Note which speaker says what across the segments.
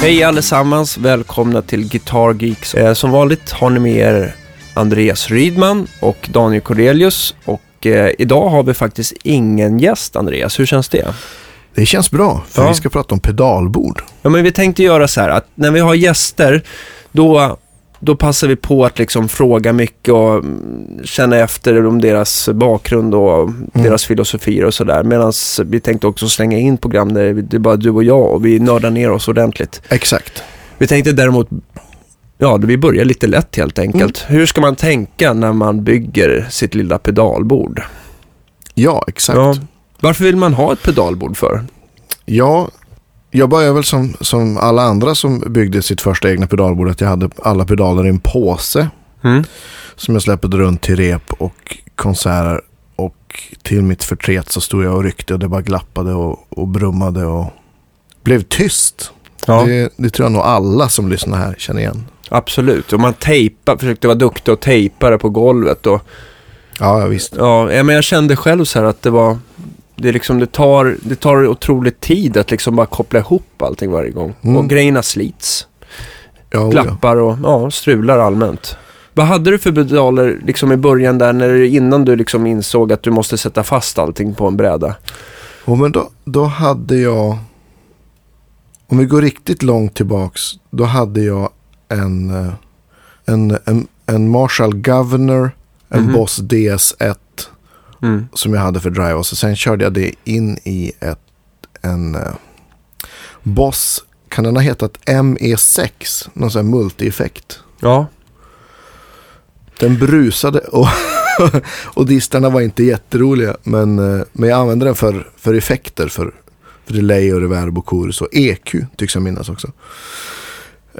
Speaker 1: Hej allesammans, välkomna till Guitar Geeks. Eh, som vanligt har ni med er Andreas Rydman och Daniel Cornelius. Och eh, idag har vi faktiskt ingen gäst, Andreas. Hur känns det?
Speaker 2: Det känns bra, för
Speaker 1: Ja.
Speaker 2: vi ska prata om pedalbord.
Speaker 1: Ja, men vi tänkte göra så här att när vi har gäster, då, då passar vi på att liksom fråga mycket och mm, känna efter om deras bakgrund och deras filosofier och sådär. Medan vi tänkte också slänga in program där det är bara du och jag och vi nördar ner oss ordentligt.
Speaker 2: Exakt.
Speaker 1: Vi tänkte däremot, ja, vi börjar lite lätt helt enkelt. Hur ska man tänka när man bygger sitt lilla pedalbord?
Speaker 2: Ja, exakt.
Speaker 1: Ja.
Speaker 2: Ja,
Speaker 1: Varför vill man ha ett pedalbord för?
Speaker 2: Jag började väl som, som alla andra som byggde sitt första egna pedalbord, att jag hade alla pedaler i en påse
Speaker 1: Mm.
Speaker 2: som jag släppte runt till rep och konserter. Och till mitt förtret så stod jag och ryckte och det bara glappade och, och brummade och blev tyst.
Speaker 1: Ja,
Speaker 2: Det, det tror jag nog alla som lyssnar här känner igen.
Speaker 1: absolut. Och man tejpar, försökte vara duktig och tejpa det på golvet. Och,
Speaker 2: Ja, ja, visst.
Speaker 1: ja, men jag kände själv så här att det var, det, liksom, det, tar, det tar otroligt tid att liksom bara koppla ihop allting varje gång.
Speaker 2: Mm.
Speaker 1: Och grejerna slits.
Speaker 2: Ja, oh,
Speaker 1: glappar och ja, strular allmänt. Vad hade du för pedaler liksom i början där, när, innan du liksom insåg att du måste sätta fast allting på en bräda?
Speaker 2: Och men då, då hade jag, om vi går riktigt långt tillbaks, då hade jag en, eh, en, en, en Marshall Governor, en
Speaker 1: Mhm.
Speaker 2: Boss DS1
Speaker 1: Mm.
Speaker 2: som jag hade för drive. Och så sen körde jag det in i ett, en eh, Boss, kan den ha hetat ME6? Någon sån här multi-effekt.
Speaker 1: Ja,
Speaker 2: Den brusade och, och distarna var inte jätteroliga. Men, eh, men jag använde den för, för effekter. För, för delay och reverb och chorus. Och EQ tycks jag minnas också.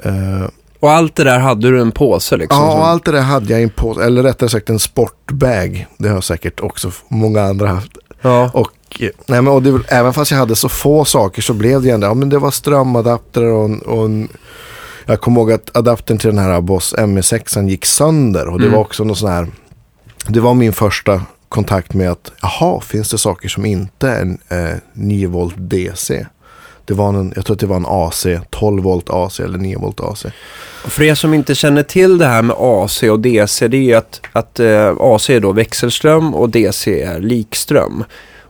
Speaker 2: Eh,
Speaker 1: och allt det där hade du en påse liksom?
Speaker 2: ja, allt det där hade jag i en på Eller rättare sagt en sportbag. Det har säkert också många andra haft.
Speaker 1: ja.
Speaker 2: Och, nej, men, och det, även fast jag hade så få saker så blev det ändå. Ja, men det var strömadapter och en, och en jag kommer ihåg att adaptern till den här Boss ME6 gick sönder. Och det
Speaker 1: Mm.
Speaker 2: var också någon sån här. Det var min första kontakt med att jaha, finns det saker som inte är en eh, 9 volt DC? Det var en, jag tror att det var en AC, 12 volt AC eller 9 volt AC.
Speaker 1: För er som inte känner till det här med AC och DC, det är ju att, att eh, AC är då växelström och DC är likström.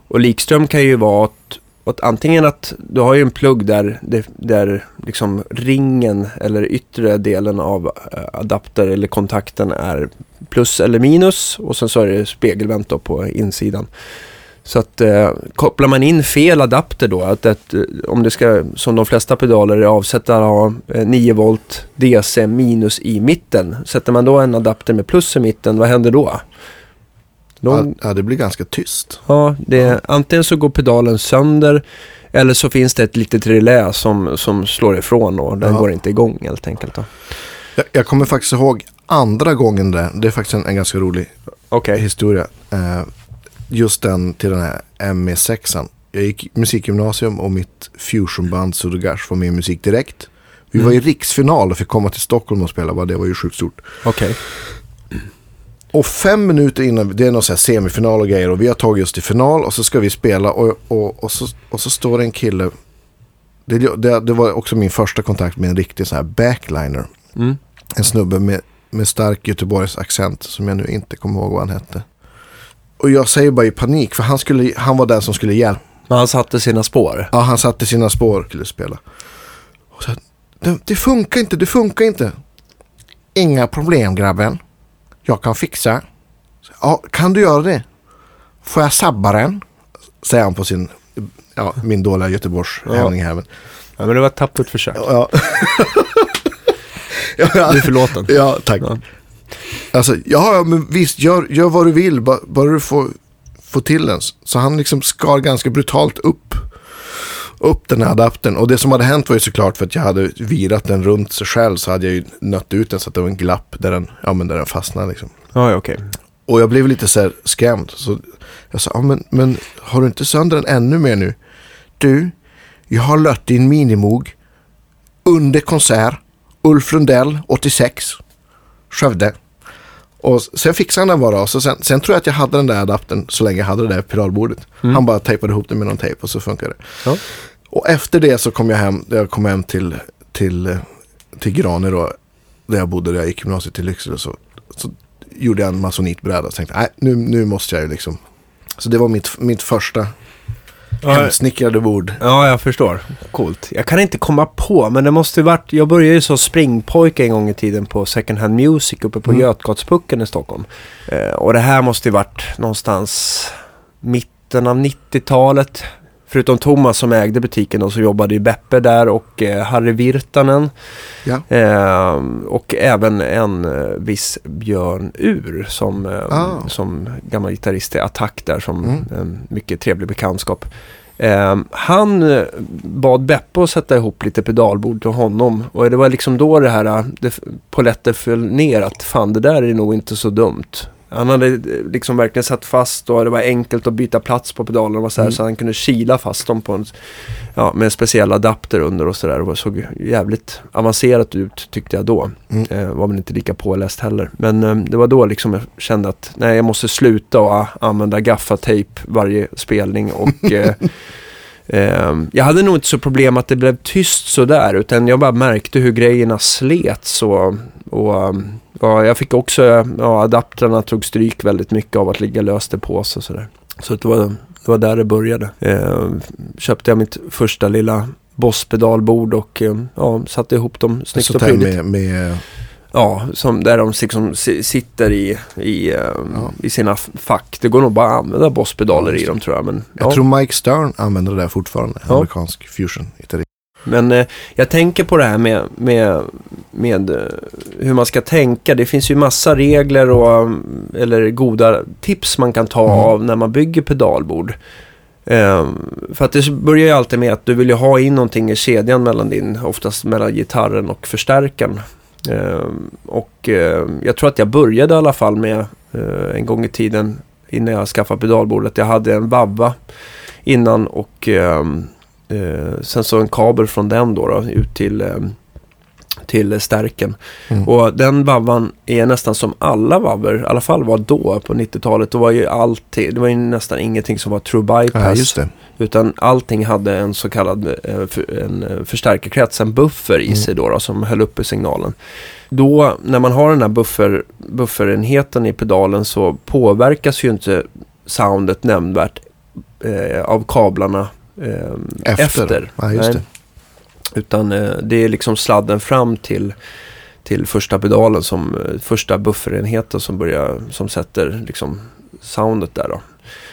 Speaker 1: Och likström kan ju vara att, att antingen att du har ju en plugg där, där, där liksom ringen eller yttre delen av eh, adapter eller kontakten är plus eller minus och sen så är det spegelvänt då på insidan. Så att eh, kopplar man in fel adapter då, att, att eh, om det ska, som de flesta pedaler är avsett att ha eh, 9 volt DC minus i mitten. Sätter man då en adapter med plus i mitten, vad händer då? då
Speaker 2: Ja, det blir ganska tyst.
Speaker 1: ja, det, antingen så går pedalen sönder eller så finns det ett litet relä som, som slår ifrån och den
Speaker 2: Ja.
Speaker 1: går inte igång helt enkelt. Då.
Speaker 2: Jag, jag kommer faktiskt ihåg andra gången det. Det är faktiskt en, en ganska rolig
Speaker 1: Okej.
Speaker 2: historia. Eh, just den till den här ME6. Jag gick musikgymnasium och mitt fusionband Sudogash var med i Musik Direkt. Vi var i riksfinal och fick komma till Stockholm och spela. Det var ju sjukt stort.
Speaker 1: Okej.
Speaker 2: Och fem minuter innan, det är någon här semifinal och grejer. Och vi har tagit oss till final och så ska vi spela. Och, och, och, så, och så står det en kille. Det, det, det var också min första kontakt med en riktig sån här backliner.
Speaker 1: Mm.
Speaker 2: En snubbe med, med stark Göteborgs accent som jag nu inte kommer ihåg vad han hette. Och jag säger bara i panik för han, skulle, han var den som skulle hjälpa.
Speaker 1: Men han satte sina spår.
Speaker 2: Ja, han satte sina spår och skulle spela. Och så, det, det funkar inte, det funkar inte. Inga problem grabben. Jag kan fixa. Ja, kan du göra det? Får jag sabba den? Säger han på sin, ja, min dåliga Göteborgs
Speaker 1: Ja.
Speaker 2: här. Men,
Speaker 1: Ja, men det var ett tappert försök.
Speaker 2: ja, ja.
Speaker 1: Du är förlåten.
Speaker 2: Ja, tack.
Speaker 1: Ja.
Speaker 2: Alltså, ja, ja, men visst, gör, gör vad du vill, bara, bara du får, får till den. Så han liksom skar ganska brutalt upp, upp den här adaptern. Och det som hade hänt var ju såklart för att jag hade virat den runt sig själv så hade jag ju nött ut den så att det var en glapp där den, ja, men där den fastnade. Liksom.
Speaker 1: Ja, okej.
Speaker 2: Och jag blev lite så här skrämd. Så jag sa, ja, men, men har du inte sönder den ännu mer nu? Du, jag har lött din minimog under konsert. Ulf Lundell, 86. Skövde. Och sen fixade han den bara. Och så sen, sen tror jag att jag hade den där adaptern så länge jag hade det där pedalbordet. Han bara tejpade ihop det med någon tejp och så funkade det.
Speaker 1: Ja.
Speaker 2: Och efter det så kom jag hem, jag kom hem till, till, till Grane då, där jag bodde, där jag gick gymnasiet till Lycksele, så, så gjorde jag en masonitbräda. Och tänkte, nej, nu, nu måste jag ju liksom. Så det var mitt, mitt första hemsnickrade bord.
Speaker 1: ja, jag förstår. Coolt. Jag kan inte komma på, men det måste ju varit... Jag började ju som springpojke en gång i tiden på Second Hand Music uppe på
Speaker 2: Mm.
Speaker 1: Götgatspucken i Stockholm. Eh, och det här måste ju varit någonstans mitten av 90-talet. Förutom Thomas som ägde butiken och så jobbade ju Beppe där och eh, Harry Virtanen.
Speaker 2: Ja.
Speaker 1: Eh, och även en eh, viss Björn Ur som, eh,
Speaker 2: Ah.
Speaker 1: som gammal gitarrist i Attack där som
Speaker 2: Mm.
Speaker 1: en mycket trevlig bekantskap. Eh, han eh, bad Beppe att sätta ihop lite pedalbord till honom och det var liksom då det här, eh, det, poletter föll ner att fan det där är nog inte så dumt. Han hade eh, liksom verkligen satt fast och det var enkelt att byta plats på pedalerna och så, här,
Speaker 2: Mm.
Speaker 1: så han kunde kila fast dem på en, ja, med en speciell adapter under och sådär. Det såg jävligt avancerat ut tyckte jag då.
Speaker 2: Mm.
Speaker 1: Eh, var väl inte lika påläst heller. Men eh, det var då liksom jag kände att nej, jag måste sluta och ah, använda gaffatejp varje spelning. Och eh, eh, jag hade nog inte så problem att det blev tyst sådär. Utan jag bara märkte hur grejerna slets. Och, och eh, ja, jag fick också, ja, adaptrarna tog stryk väldigt mycket av att ligga löst på sig och sådär. Så det var, det var där det började. Eh, köpte jag mitt första lilla Boss-pedalbord och eh, ja, satte ihop dem snyggt och prydligt.
Speaker 2: med, med
Speaker 1: Ja, som, där de liksom si- sitter i, i, eh,
Speaker 2: Ja.
Speaker 1: i sina fack. Det går nog bara att använda bosspedaler i dem tror jag. Men,
Speaker 2: jag
Speaker 1: ja.
Speaker 2: tror Mike Stern använder det där fortfarande.
Speaker 1: Ja.
Speaker 2: Amerikansk fusion.
Speaker 1: men eh, jag tänker på det här med, med, med eh, hur man ska tänka. Det finns ju massa regler och mm, eller goda tips man kan ta
Speaker 2: Mm.
Speaker 1: av när man bygger pedalbord. Eh, för att det börjar ju alltid med att du vill ju ha in någonting i kedjan mellan din, oftast mellan gitarren och förstärkaren. Ehm, och ehm, jag tror att jag började i alla fall med eh, en gång i tiden innan jag skaffade pedalbordet. Jag hade en vabba innan och ehm, eh, sen så en kabel från den då, då ut till, till stärken.
Speaker 2: Mm.
Speaker 1: Och den vabban är nästan som alla vabbor, i alla fall var då på 90-talet. Då var ju alltid, det var ju nästan ingenting som var true bypass.
Speaker 2: Ja.
Speaker 1: Utan allting hade en så kallad eh, en eh, förstärkarkrets, en buffer i
Speaker 2: Mm.
Speaker 1: sig då, då som höll uppe signalen. Då när man har den här buffer, bufferenheten i pedalen så påverkas ju inte soundet nämnvärt eh, av kablarna eh,
Speaker 2: Efter.
Speaker 1: efter.
Speaker 2: Ja.
Speaker 1: Utan eh, det är liksom sladden fram till, till första pedalen som eh, första bufferenheten som börjar, som sätter liksom soundet där då.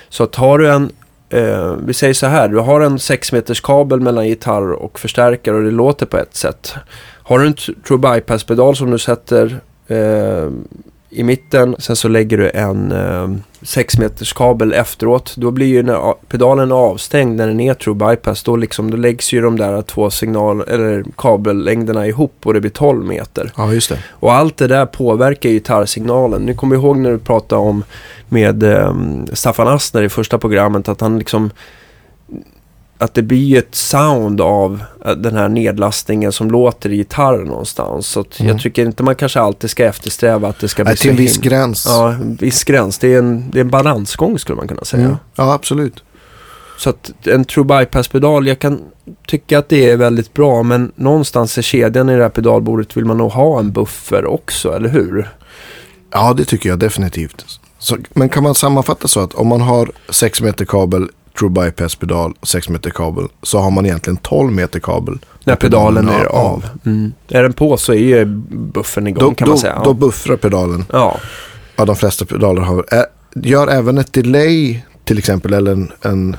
Speaker 1: Så att har du en, eh, vi säger så här, du har en 6 meters kabel mellan gitarr och förstärkare och det låter på ett sätt. Har du en true bypass pedal som du sätter eh, i mitten, sen så lägger du en eh, 6 meters kabel efteråt. Då blir ju när pedalen avstängd när den är true bypass. Då, liksom, då läggs ju de där två signal eller kabellängderna ihop och det blir 12 meter.
Speaker 2: Ja, just det.
Speaker 1: Och allt det där påverkar gitarrsignalen. Nu kommer jag ihåg när du pratade om med eh, Staffan Astner i första programmet att han liksom att det blir ett sound av eh, den här nedlastningen som låter i gitarren någonstans. Så
Speaker 2: Mm.
Speaker 1: jag tycker inte man kanske alltid ska eftersträva att det ska bli
Speaker 2: Nej, till en viss gräns.
Speaker 1: Ja, en viss gräns. Det är en, det är en balansgång skulle man kunna säga.
Speaker 2: Mm. Ja, absolut.
Speaker 1: Så att en true bypass-pedal, jag kan tycka att det är väldigt bra. Men någonstans i kedjan i det här pedalbordet vill man nog ha en buffer också, eller hur?
Speaker 2: Ja, det tycker jag definitivt. Så, men kan man sammanfatta så att om man har 6 meter kabel, true bypass pedal och 6 meter kabel så har man egentligen 12 meter kabel.
Speaker 1: När pedalen är av. Mm. Är den på så är ju buffern igång
Speaker 2: Då,
Speaker 1: kan man
Speaker 2: då,
Speaker 1: säga.
Speaker 2: då buffrar pedalen.
Speaker 1: ja.
Speaker 2: Ja, de flesta pedaler har. Ä, gör även ett delay till exempel eller en, en,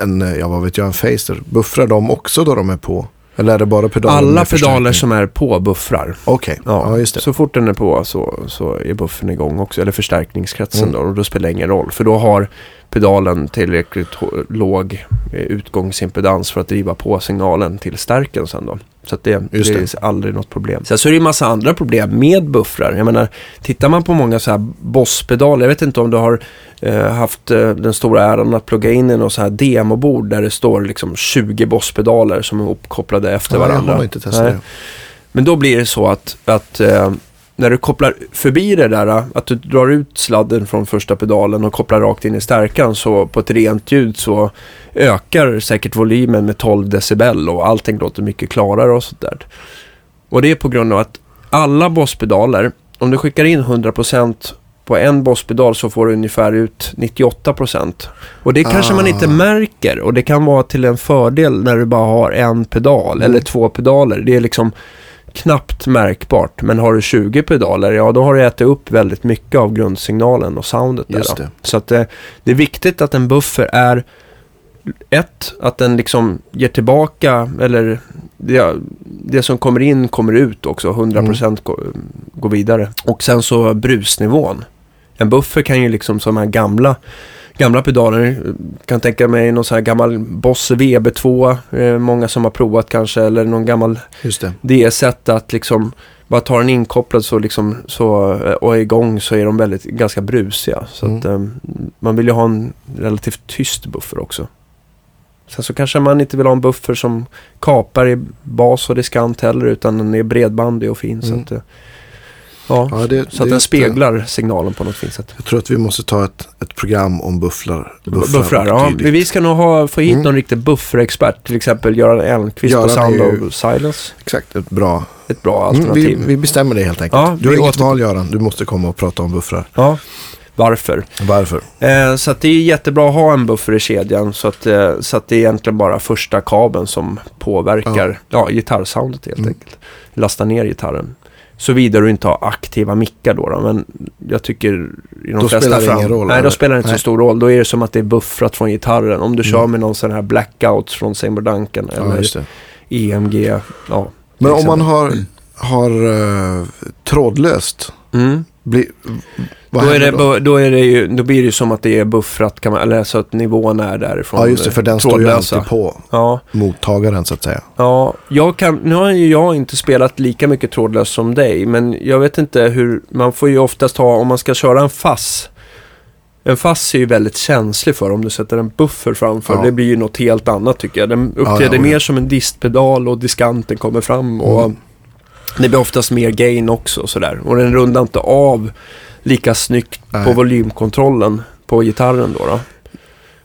Speaker 2: en, ja vad vet jag, en phaser. Buffrar de också då de är på? Eller är det bara pedaler
Speaker 1: Alla pedaler som är på buffrar.
Speaker 2: Okej, ja. just det.
Speaker 1: Så fort den är på så, så är buffern igång också. Eller förstärkningskretsen
Speaker 2: Mm.
Speaker 1: då. Och då spelar det ingen roll. För då har pedalen tillräckligt låg eh, utgångsimpedans för att driva på signalen till stärken sen då. Så att det, det
Speaker 2: Just
Speaker 1: är aldrig något problem. Sen så är det ju massa andra problem med buffrar. Jag menar, tittar man på många så här bosspedaler. Jag vet inte om du har eh, haft eh, den stora äran att plugga in i något så här demobord där det står liksom 20 bosspedaler som är uppkopplade efter
Speaker 2: Ja, jag
Speaker 1: varandra.
Speaker 2: har inte testat det.
Speaker 1: Men då blir det så att, att eh, när du kopplar förbi det där, att du drar ut sladden från första pedalen och kopplar rakt in i stärkan så på ett rent ljud så ökar säkert volymen med 12 decibel och allting låter mycket klarare och sådär. Och det är på grund av att alla Boss-pedaler, om du skickar in 100% på en Boss-pedal så får du ungefär ut 98%. Och det kanske man inte
Speaker 2: Ah.
Speaker 1: märker och det kan vara till en fördel när du bara har en pedal eller två pedaler. Det är liksom knappt märkbart. Men har du 20 pedaler, ja då har du ätit upp väldigt mycket av grundsignalen och soundet där.
Speaker 2: Just det.
Speaker 1: Så att det, det är viktigt att en buffer är ett, att den liksom ger tillbaka eller det, det som kommer in kommer ut också. 100% går, går vidare. Och sen så brusnivån. En buffer kan ju liksom som de här gamla Gamla pedaler, kan tänka mig någon sån här gammal Boss VB2, eh, många som har provat kanske, eller någon gammal
Speaker 2: Just det.
Speaker 1: det sätt att liksom bara ta den inkopplad så liksom så, och är igång så är de väldigt, ganska brusiga. Så
Speaker 2: Mm.
Speaker 1: att eh, man vill ju ha en relativt tyst buffer också. Sen så kanske man inte vill ha en buffer som kapar i bas och diskant heller utan den är bredbandig och fin. Så
Speaker 2: Mm.
Speaker 1: att, eh, ja,
Speaker 2: Ja, det,
Speaker 1: så att
Speaker 2: det-
Speaker 1: den speglar signalen på något fint sätt.
Speaker 2: Jag tror att vi måste ta ett, ett program om bufflar.
Speaker 1: Buffrar,
Speaker 2: och
Speaker 1: ja. Men vi ska nog ha, få hit
Speaker 2: Mm.
Speaker 1: någon riktig bufferexpert. Till exempel Göran Elmqvist
Speaker 2: Göran
Speaker 1: på Sound
Speaker 2: ju-
Speaker 1: of Silence.
Speaker 2: Exakt, ett bra.
Speaker 1: Ett bra
Speaker 2: Mm,
Speaker 1: alternativ.
Speaker 2: vi, vi bestämmer det helt enkelt.
Speaker 1: Ja,
Speaker 2: du har inget
Speaker 1: åter-
Speaker 2: val Göran, du måste komma och prata om buffrar.
Speaker 1: Ja, varför?
Speaker 2: Varför?
Speaker 1: Eh, så att det är jättebra att ha en buffer i kedjan så att, eh, så att det är egentligen bara första kabeln som påverkar ja. gitarrsoundet helt
Speaker 2: Mm.
Speaker 1: enkelt. Lasta ner gitarren. Såvida du inte har aktiva mickar då, då men jag tycker i de
Speaker 2: Då
Speaker 1: flesta
Speaker 2: spelar det
Speaker 1: fram-
Speaker 2: ingen roll,
Speaker 1: Nej, då spelar det inte
Speaker 2: Nej.
Speaker 1: så stor roll. Då är det som att det är buffrat från gitarren. Om du
Speaker 2: Mm.
Speaker 1: kör med någon sån här blackout från Seymour Duncan
Speaker 2: Ja,
Speaker 1: eller
Speaker 2: det.
Speaker 1: EMG. Ja,
Speaker 2: Men om man har, har eh, trådlöst,
Speaker 1: Mm.
Speaker 2: bli, vad
Speaker 1: Då, är det,
Speaker 2: då?
Speaker 1: då, är det ju, då blir det ju som att det är buffrat, kan man, eller så att nivån är därifrån.
Speaker 2: Ja, just det, för den står ju
Speaker 1: trådlösa.
Speaker 2: alltid på
Speaker 1: Ja,
Speaker 2: mottagaren så att säga.
Speaker 1: ja jag kan, nu har ju jag inte spelat lika mycket trådlöst som dig, men jag vet inte hur, man får ju oftast ha, om man ska köra en fass, en fass är ju väldigt känslig för om du sätter en buffer framför.
Speaker 2: Ja.
Speaker 1: Det blir ju något helt annat tycker jag. Den uppträder
Speaker 2: ja, ja.
Speaker 1: mer som en distpedal och diskanten kommer fram och
Speaker 2: Mm.
Speaker 1: det blir oftast mer gain också och sådär. Och den rundar inte av lika snyggt på
Speaker 2: Nej.
Speaker 1: volymkontrollen på gitarren då. då.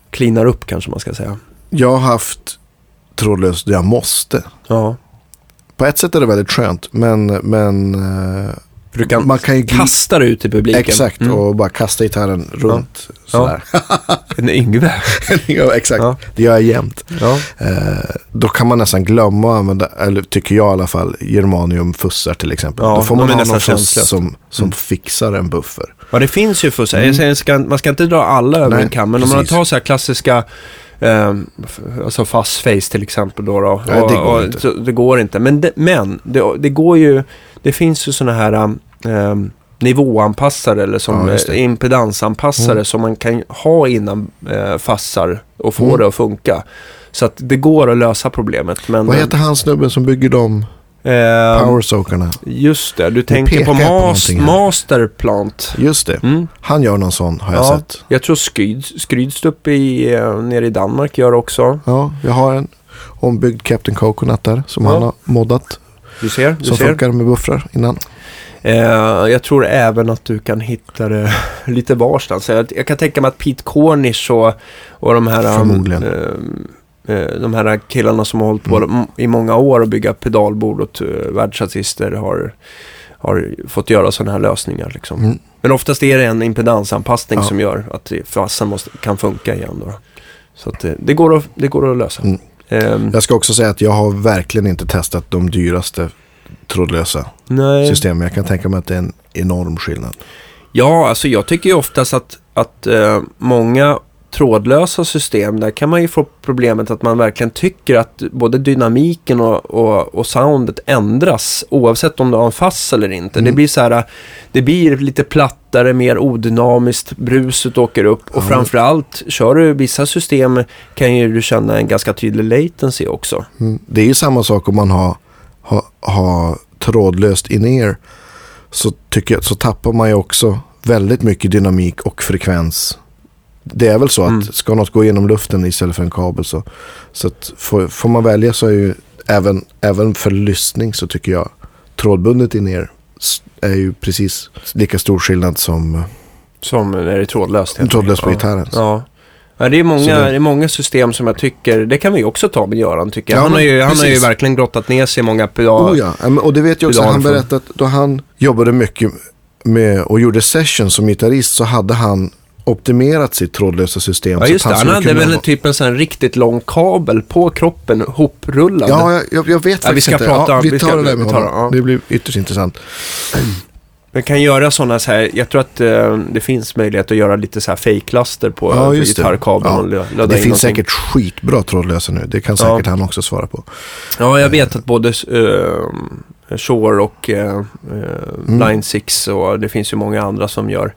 Speaker 1: Cleanar upp kanske man ska säga.
Speaker 2: Jag har haft trådlöst jag måste.
Speaker 1: Ja.
Speaker 2: På ett sätt är det väldigt skönt, men, men eh,
Speaker 1: För du kan
Speaker 2: man kan ju
Speaker 1: kasta det ut i publiken.
Speaker 2: Exakt,
Speaker 1: Mm.
Speaker 2: och bara kasta gitarren runt. Sådär.
Speaker 1: En Yngve.
Speaker 2: Ja. exakt,
Speaker 1: Ja.
Speaker 2: det gör jag jämt.
Speaker 1: Ja.
Speaker 2: Eh, då kan man nästan glömma att använda, eller tycker jag i alla fall, germaniumfussar till exempel.
Speaker 1: Ja,
Speaker 2: då får man ha någon som,
Speaker 1: känsliga.
Speaker 2: som, som
Speaker 1: Mm.
Speaker 2: fixar en buffer.
Speaker 1: ja, det finns ju fussar.
Speaker 2: Mm.
Speaker 1: Ska, man ska inte dra alla över
Speaker 2: Nej,
Speaker 1: en kam, men om man
Speaker 2: precis.
Speaker 1: tar så här klassiska eh, alltså fast face till exempel då. då
Speaker 2: Nej, det går inte.
Speaker 1: Så, det går inte. Men, det, men det, det går ju, det finns ju sådana här eh, nivåanpassare eller som
Speaker 2: Ja,
Speaker 1: eh, impedansanpassare
Speaker 2: Mm.
Speaker 1: som man kan ha innan eh, fassar och få
Speaker 2: Mm.
Speaker 1: det att funka. Så att det går att lösa problemet. Men,
Speaker 2: Vad heter han snubben som bygger de
Speaker 1: eh,
Speaker 2: powersoakerna?
Speaker 1: Just det, du tänker på,
Speaker 2: på
Speaker 1: mas,
Speaker 2: här.
Speaker 1: Masterplant.
Speaker 2: Just det,
Speaker 1: Mm.
Speaker 2: han gör någon sån har jag
Speaker 1: Ja.
Speaker 2: sett.
Speaker 1: Jag tror Skryd, Skrydstup i, eh, nere i Danmark gör också.
Speaker 2: Ja, jag har en ombyggd Captain Coconut där som
Speaker 1: Ja.
Speaker 2: han har moddat.
Speaker 1: Du ser, du
Speaker 2: Som
Speaker 1: ser.
Speaker 2: funkar med buffrar innan.
Speaker 1: Eh, jag tror även att du kan hitta det lite varstans. Jag, jag kan tänka mig att Pete Cornish och, och de här... um,
Speaker 2: Förmodligen.
Speaker 1: eh, eh, de här killarna som har hållit på
Speaker 2: Mm.
Speaker 1: i många år och bygga pedalbord åt uh, världsartister har, har fått göra sådana här lösningar. Liksom.
Speaker 2: Mm.
Speaker 1: Men oftast är det en impedansanpassning
Speaker 2: Ja.
Speaker 1: som gör att fassen måste, kan funka igen. Då. Så att det, det, går att, det går att lösa.
Speaker 2: Mm.
Speaker 1: Ehm,
Speaker 2: Jag ska också säga att jag har verkligen inte testat de dyraste trådlösa
Speaker 1: nej.
Speaker 2: systemen. Jag kan tänka mig att det är en enorm skillnad.
Speaker 1: Ja, alltså jag tycker ju oftast att, att eh, många trådlösa system, där kan man ju få problemet att man verkligen tycker att både dynamiken och, och, och soundet ändras oavsett om du har en fass eller inte.
Speaker 2: Mm.
Speaker 1: Det blir så här, det blir lite plattare, mer odynamiskt, bruset åker upp och
Speaker 2: Ja.
Speaker 1: framförallt kör du vissa system kan ju du känna en ganska tydlig latency också.
Speaker 2: Mm. Det är ju samma sak om man har, har, har trådlöst in-ear. Så, tycker jag, så tappar man ju också väldigt mycket dynamik och frekvens. Det är väl så att
Speaker 1: Mm.
Speaker 2: ska något gå genom luften istället för en kabel så, så får, får man välja så är ju även, även för lyssning så tycker jag trådbundet in-ear s- är ju precis lika stor skillnad som eh,
Speaker 1: Som när det är trådlöst.
Speaker 2: trådlöst på gitarren.
Speaker 1: Ja. Ja, det, är många,
Speaker 2: det-
Speaker 1: det... är många system som jag tycker, det kan vi också ta med Göran tycker jag.
Speaker 2: Ja,
Speaker 1: han, har ju, han har ju verkligen grottat ner sig i många pedal.
Speaker 2: Oh ja, och det vet jag också. Han berättade att då han jobbade mycket med och gjorde sessions som gitarrist så hade han optimerat sitt trådlösa system.
Speaker 1: Ja,
Speaker 2: så
Speaker 1: just
Speaker 2: att
Speaker 1: det. Han hade väl typ en sån riktigt lång kabel på kroppen, hoprullad.
Speaker 2: Ja, jag, jag, vet
Speaker 1: Ja, vi ska
Speaker 2: inte.
Speaker 1: prata-
Speaker 2: ja, vi,
Speaker 1: vi
Speaker 2: tar
Speaker 1: ska-
Speaker 2: det där med honom.
Speaker 1: det, ja.
Speaker 2: Det blir ytterst intressant.
Speaker 1: Man kan göra sådana så här, jag tror att eh, det finns möjlighet att göra lite så här fake-laster på
Speaker 2: Ja,
Speaker 1: ja,
Speaker 2: just det.
Speaker 1: gitarrkabeln
Speaker 2: Ja. Det
Speaker 1: in
Speaker 2: finns
Speaker 1: någonting.
Speaker 2: säkert skitbra trådlösa nu. Det kan
Speaker 1: Ja.
Speaker 2: säkert han också svara på.
Speaker 1: Ja, jag vet att både uh, Shore och uh,
Speaker 2: Mm.
Speaker 1: Line 6 och det finns ju många andra som gör.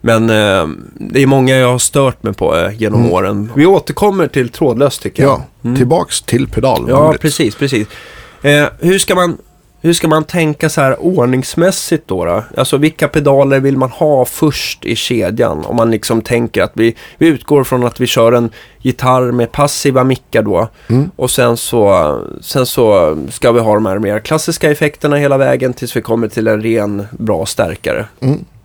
Speaker 1: Men eh, det är många jag har stört mig på eh, genom
Speaker 2: Mm.
Speaker 1: åren. Vi återkommer till trådlöst tycker jag.
Speaker 2: Ja,
Speaker 1: Mm.
Speaker 2: tillbaks till pedalbordet.
Speaker 1: Ja, precis, precis. Eh, hur, ska man, hur ska man tänka så här ordningsmässigt då, då? Alltså vilka pedaler vill man ha först i kedjan? Om man liksom tänker att vi, vi utgår från att vi kör en gitarr med passiva mickar då.
Speaker 2: Mm.
Speaker 1: Och sen så, sen så ska vi ha de här mer klassiska effekterna hela vägen tills vi kommer till en ren bra stärkare.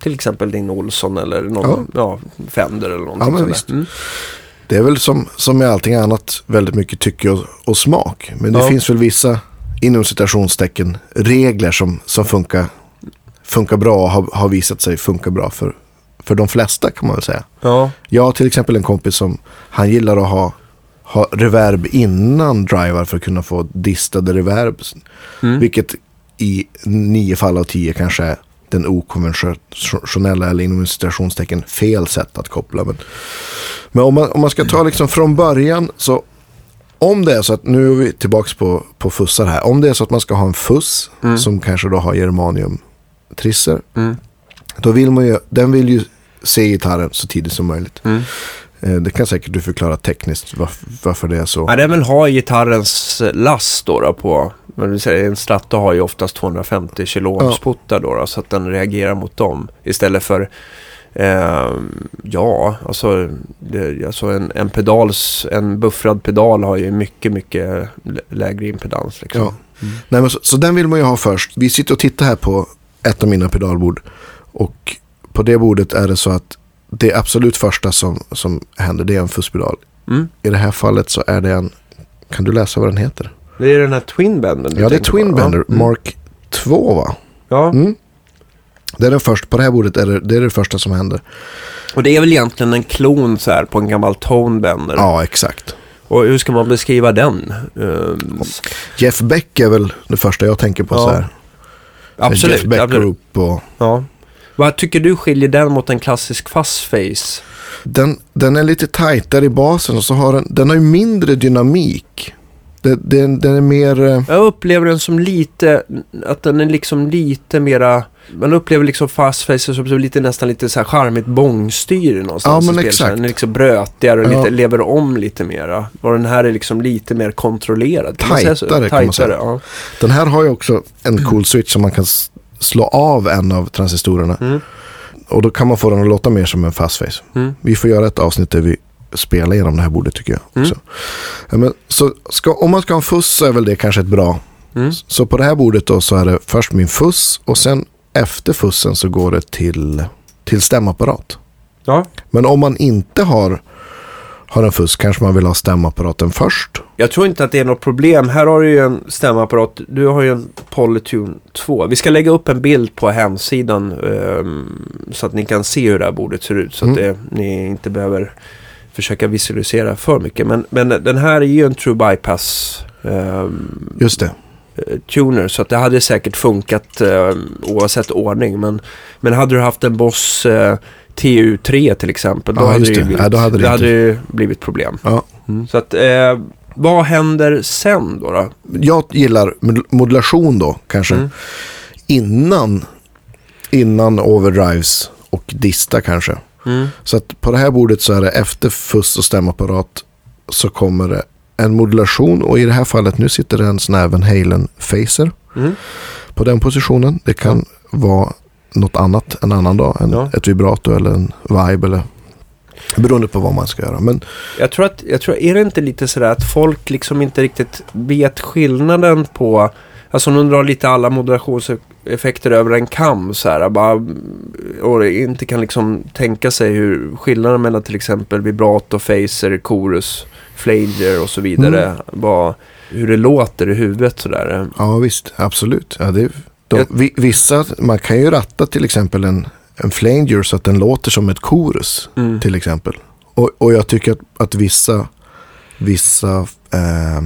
Speaker 1: Till exempel din Olsson eller någon ja. Fender eller någonting
Speaker 2: Ja,
Speaker 1: sånt. Mm.
Speaker 2: Det är väl som, som med allting annat väldigt mycket tycke och, och smak. Men det
Speaker 1: Ja.
Speaker 2: finns väl vissa inom citationstecken regler som, som funkar, funkar bra och har, har visat sig funka bra för, för de flesta kan man väl säga.
Speaker 1: Ja,
Speaker 2: Jag har till exempel en kompis som han gillar att ha, ha reverb innan drivar för att kunna få distade reverb.
Speaker 1: Mm.
Speaker 2: Vilket i nio fall av tio kanske är den okonventionella eller inom citationstecken fel sätt att koppla. Men, men om, man, om man ska ta liksom från början så om det är så att, nu är vi tillbaka på, på fussar här. Om det är så att man ska ha en fuss
Speaker 1: Mm.
Speaker 2: som kanske då har germanium trisser.
Speaker 1: Mm.
Speaker 2: Då vill man ju, den vill ju se gitarren så tidigt som möjligt.
Speaker 1: Mm.
Speaker 2: Eh, Det kan säkert du förklara tekniskt varför, varför det är så.
Speaker 1: Ja, den vill ha gitarrens last då, då på, men du säger, en Strato har ju oftast 250 kilo
Speaker 2: Ja.
Speaker 1: sputtar då, då, så att den reagerar mot dem. Istället för, eh, ja, alltså, det, alltså en, en pedals, en buffrad pedal har ju mycket, mycket lä- lägre impedans liksom.
Speaker 2: Ja. Nej, men så, så den vill man ju ha först. Vi sitter och tittar här på ett av mina pedalbord. Och på det bordet är det så att det absolut första som, som händer det är en fusspedal.
Speaker 1: Mm.
Speaker 2: I det här fallet så är det en, kan du läsa vad den heter?
Speaker 1: Det är den här Twin Benden du
Speaker 2: Ja, det är
Speaker 1: tänker på.
Speaker 2: Twin Bender
Speaker 1: Ja. Mm.
Speaker 2: Mark 2 va?
Speaker 1: Ja,
Speaker 2: Mm. Det är den första, på det här bordet är det, det är det första som händer.
Speaker 1: och det är väl egentligen en klon så här på en gammal Tone Bender.
Speaker 2: Ja, exakt.
Speaker 1: Och hur ska man beskriva den? Ehm,
Speaker 2: Jeff Beck är väl det första jag tänker på
Speaker 1: Ja,
Speaker 2: så här.
Speaker 1: absolut.
Speaker 2: Jeff Beck
Speaker 1: absolut.
Speaker 2: Group och
Speaker 1: Ja. Vad tycker du skiljer den mot en klassisk fastface?
Speaker 2: Den, den är lite tajtare i basen och så har den, den har ju mindre dynamik. Det, den, den är mer... eh,
Speaker 1: Jag upplever den som lite, att den är liksom lite mera, man upplever liksom fastface som lite, nästan lite så här charmigt bångstyr någonstans.
Speaker 2: Ja, men exakt.
Speaker 1: Den är liksom brötigare och
Speaker 2: Ja.
Speaker 1: lite, lever om lite mera. Och den här är liksom lite mer kontrollerad. Kan man säga så?
Speaker 2: Tajtare, kan man säga.
Speaker 1: Ja.
Speaker 2: Den här har ju också en cool switch som man kan slå av en av transistorerna.
Speaker 1: Mm.
Speaker 2: Och då kan man få den att låta mer som en fastface.
Speaker 1: Mm.
Speaker 2: Vi får göra ett avsnitt där vi spelar igenom det här bordet tycker jag.
Speaker 1: Mm.
Speaker 2: Också. Ja, men, så ska, om man ska ha en fuss så är väl det kanske ett bra.
Speaker 1: Mm.
Speaker 2: Så på det här bordet då så är det först min fuss och sen efter fussen så går det till, till stämapparat.
Speaker 1: ja.
Speaker 2: Men om man inte har, har en fuss kanske man vill ha stämapparaten först.
Speaker 1: Jag tror inte att det är något problem. Här har du ju en stämapparat. Du har ju en Polytune 2. Vi ska lägga upp en bild på hemsidan ehm, så att ni kan se hur det här bordet ser ut. Så att
Speaker 2: Mm.
Speaker 1: det, ni inte behöver försöka visualisera för mycket. Men, men den här är ju en True Bypass ehm,
Speaker 2: Just det.
Speaker 1: eh, tuner. Så att det hade säkert funkat eh, oavsett ordning. Men, men hade du haft en Boss eh, TU3 till exempel. Då
Speaker 2: Ja,
Speaker 1: hade det,
Speaker 2: det.
Speaker 1: blivit,
Speaker 2: Ja, då hade det
Speaker 1: det
Speaker 2: inte-
Speaker 1: hade ju blivit problem.
Speaker 2: Ja.
Speaker 1: Så att, eh, vad händer sen då? då?
Speaker 2: Jag gillar mod- modulation då kanske.
Speaker 1: Mm.
Speaker 2: Innan, innan overdrives och dista kanske.
Speaker 1: Mm.
Speaker 2: Så att på det här bordet så är det efter fuss och stämapparat så kommer det en modulation och i det här fallet nu sitter det en sån här Van Halen Phaser
Speaker 1: Mm.
Speaker 2: på den positionen. Det kan vara något annat en annan dag. En,
Speaker 1: Ja.
Speaker 2: Ett vibrato eller en vibe eller beroende på vad man ska göra. Men
Speaker 1: Jag tror att, jag tror, är det inte lite sådär att folk liksom inte riktigt vet skillnaden på, alltså om de drar lite alla effekter över en kam så här. Bara, och inte kan liksom tänka sig hur skillnaden mellan till exempel vibrato, phaser, chorus, flanger och så vidare.
Speaker 2: Mm.
Speaker 1: Bara, hur det låter i huvudet sådär.
Speaker 2: Ja visst, absolut. Ja, det,
Speaker 1: Jag-
Speaker 2: vi, vissa, man kan ju ratta till exempel en, en flanger så att den låter som ett chorus
Speaker 1: Mm.
Speaker 2: till exempel. Och, och jag tycker att, att vissa, vissa eh,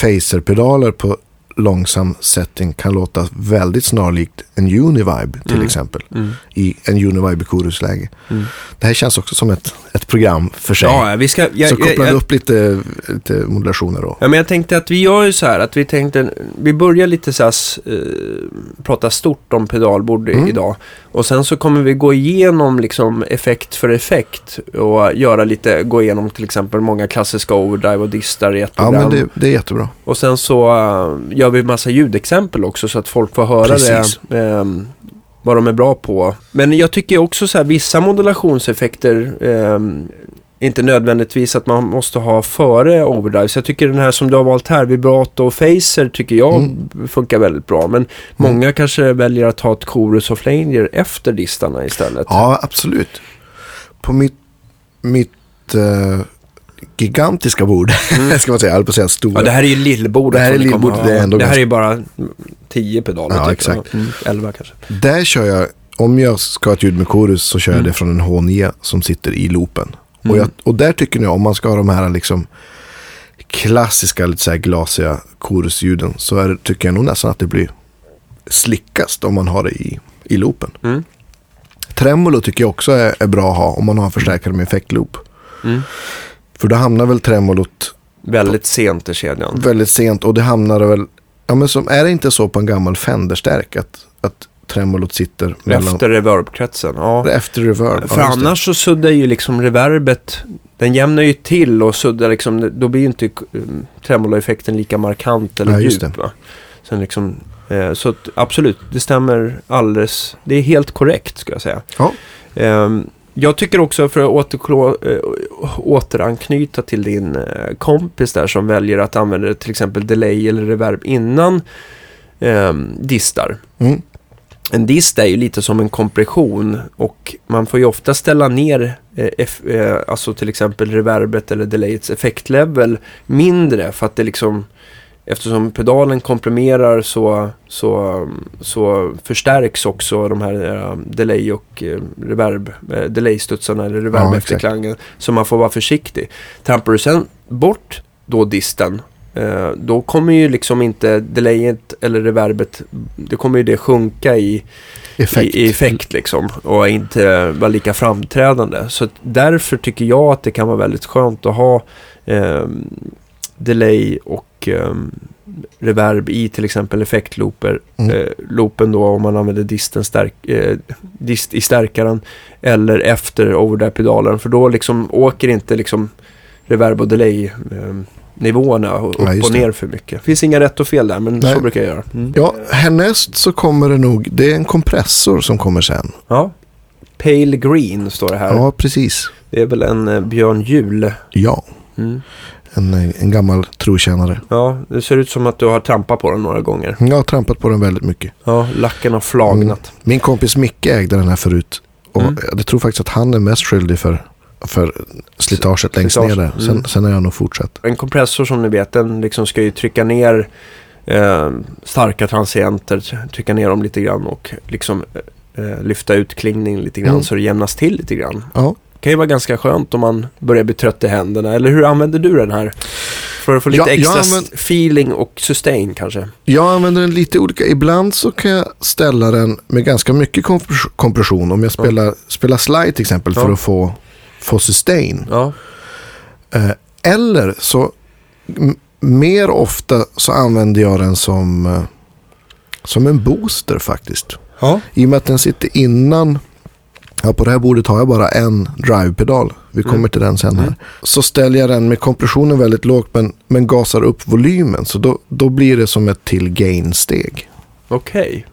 Speaker 2: phaserpedaler på långsam setting kan låta väldigt snarlikt en univibe till
Speaker 1: Mm.
Speaker 2: exempel.
Speaker 1: Mm.
Speaker 2: I en univibe i chorusläge.
Speaker 1: Mm.
Speaker 2: Det här känns också som ett, ett program för sig.
Speaker 1: Ja, vi ska... Jag,
Speaker 2: så kopplar
Speaker 1: jag,
Speaker 2: upp lite, lite modulationer då.
Speaker 1: Ja, men jag tänkte att vi gör ju så här att vi tänkte, vi börjar lite så här, eh, prata stort om pedalbord
Speaker 2: Mm.
Speaker 1: idag. Och sen så kommer vi gå igenom liksom effekt för effekt och göra lite, gå igenom till exempel många klassiska overdrive och distar i ett
Speaker 2: Ja,
Speaker 1: program.
Speaker 2: men det, det är jättebra.
Speaker 1: Och sen så eh, gör vi massa ljudexempel också så att folk får höra
Speaker 2: Precis.
Speaker 1: det. ehm, vad de är bra på. Men jag tycker också så här, vissa modulationseffekter ehm, inte nödvändigtvis att man måste ha före overdrive. Så jag tycker den här som du har valt här, vibrato och phaser tycker jag
Speaker 2: Mm.
Speaker 1: funkar väldigt bra. Men många kanske väljer att ha ett chorus och flanger efter distarna istället.
Speaker 2: Ja, absolut. På mitt, mitt eh, gigantiska bord, ska man säga, jag på att säga stora.
Speaker 1: Mm. Ja, det här är ju lillbordet.
Speaker 2: Det här är lillbordet, det är ändå
Speaker 1: Det här
Speaker 2: ganska-
Speaker 1: är bara 10 pedaler.
Speaker 2: Ja,
Speaker 1: typ.
Speaker 2: exakt.
Speaker 1: Mm, 11 kanske.
Speaker 2: Där kör jag, om jag ska ha ett ljud med chorus så kör jag
Speaker 1: Mm.
Speaker 2: det från en H9 som sitter i loopen.
Speaker 1: Mm.
Speaker 2: Och, jag, och där tycker jag, om man ska ha de här liksom klassiska, lite så här glasiga chorusljuden så är, tycker jag nog nästan att det blir slickast om man har det i, i loopen.
Speaker 1: Mm.
Speaker 2: Tremolo tycker jag också är, är bra att ha om man har en förstärkare med effektloop.
Speaker 1: Mm.
Speaker 2: För då hamnar väl tremolot
Speaker 1: Väldigt sent i kedjan.
Speaker 2: väldigt sent och det hamnar väl, ja men som, är det inte så på en gammal Fender-stärk att, att tremolot sitter mellan,
Speaker 1: Efter reverbkretsen. Ja.
Speaker 2: efter reverb?
Speaker 1: För
Speaker 2: Ja,
Speaker 1: annars så suddar ju liksom reverbet, den jämnar ju till och suddar liksom, då blir ju inte um, tremoloeffekten lika markant eller
Speaker 2: Ja, just
Speaker 1: djup. Va? Sen liksom, eh, så att, absolut, det stämmer alldeles, det är helt korrekt ska jag säga.
Speaker 2: Ja.
Speaker 1: Ehm, jag tycker också för att återklå, eh, återanknyta till din eh, kompis där som väljer att använda till exempel delay eller reverb innan ehm, distar.
Speaker 2: Mm.
Speaker 1: En dist är ju lite som en kompression och man får ju ofta ställa ner eh, eh, alltså till exempel reverbet eller delayets effektlevel mindre för att det liksom eftersom pedalen komprimerar så, så, så förstärks också de här eh, delay och eh, reverb, eh, delay-studsarna eller reverb
Speaker 2: Ja,
Speaker 1: efterklangen. Så man får vara försiktig. Trampar du sen bort då disten eh, då kommer ju liksom inte delayet eller reverbet, det kommer ju det sjunka i
Speaker 2: Effekt.
Speaker 1: i, i effekt liksom och inte vara lika framträdande. Så därför tycker jag att det kan vara väldigt skönt att ha ehm, delay och ehm, reverb i till exempel effektlooper.
Speaker 2: Mm.
Speaker 1: Eh, loopen då om man använder disten stärk, eh, dist i stärkaren eller efter overdrive-pedalen för då liksom åker inte liksom reverb och delay ehm, nivåerna upp
Speaker 2: Ja,
Speaker 1: och
Speaker 2: det.
Speaker 1: ner för mycket. Det finns inga rätt och fel där men
Speaker 2: Nej.
Speaker 1: så brukar jag göra. Mm.
Speaker 2: Ja, härnäst så kommer det nog, det är en kompressor som kommer sen.
Speaker 1: Ja. Pale Green står det här.
Speaker 2: Ja, precis.
Speaker 1: Det är väl en eh, Björn Jul.
Speaker 2: Ja,
Speaker 1: Mm.
Speaker 2: En, en gammal trotjänare.
Speaker 1: Ja, det ser ut som att du har trampat på den några gånger.
Speaker 2: Jag har trampat på den väldigt mycket.
Speaker 1: Ja, lacken har flagnat.
Speaker 2: Min kompis Micke ägde den här förut. Och
Speaker 1: Mm.
Speaker 2: jag tror faktiskt att han är mest skyldig för, för slitaget längst
Speaker 1: Slitage.
Speaker 2: ner där. Sen,
Speaker 1: Mm.
Speaker 2: sen har jag nog fortsatt.
Speaker 1: En kompressor som ni vet, den liksom ska ju trycka ner eh, starka transienter, trycka ner dem lite grann och liksom eh, lyfta ut klingning lite grann
Speaker 2: Mm.
Speaker 1: så det jämnas till lite grann.
Speaker 2: Ja,
Speaker 1: kan ju vara ganska skönt om man börjar bli trött i händerna. Eller hur använder du den här? För att få lite
Speaker 2: Ja, jag
Speaker 1: extra
Speaker 2: använder-
Speaker 1: feeling och sustain kanske.
Speaker 2: jag använder den lite olika. Ibland så kan jag ställa den med ganska mycket kompres- kompression. Om jag spelar, spelar slide till exempel för
Speaker 1: Ja.
Speaker 2: att få, få sustain.
Speaker 1: Ja,
Speaker 2: Eh, eller så mer ofta så använder jag den som, eh, som en booster faktiskt.
Speaker 1: ja.
Speaker 2: I och med att den sitter innan, ja på det här bordet har jag bara en drivepedal. Vi kommer
Speaker 1: Mm.
Speaker 2: till den sen här.
Speaker 1: Mm.
Speaker 2: Så ställer jag den med kompressionen väldigt lågt men, men gasar upp volymen. Så då, då blir det som ett till gain-steg.
Speaker 1: Okej.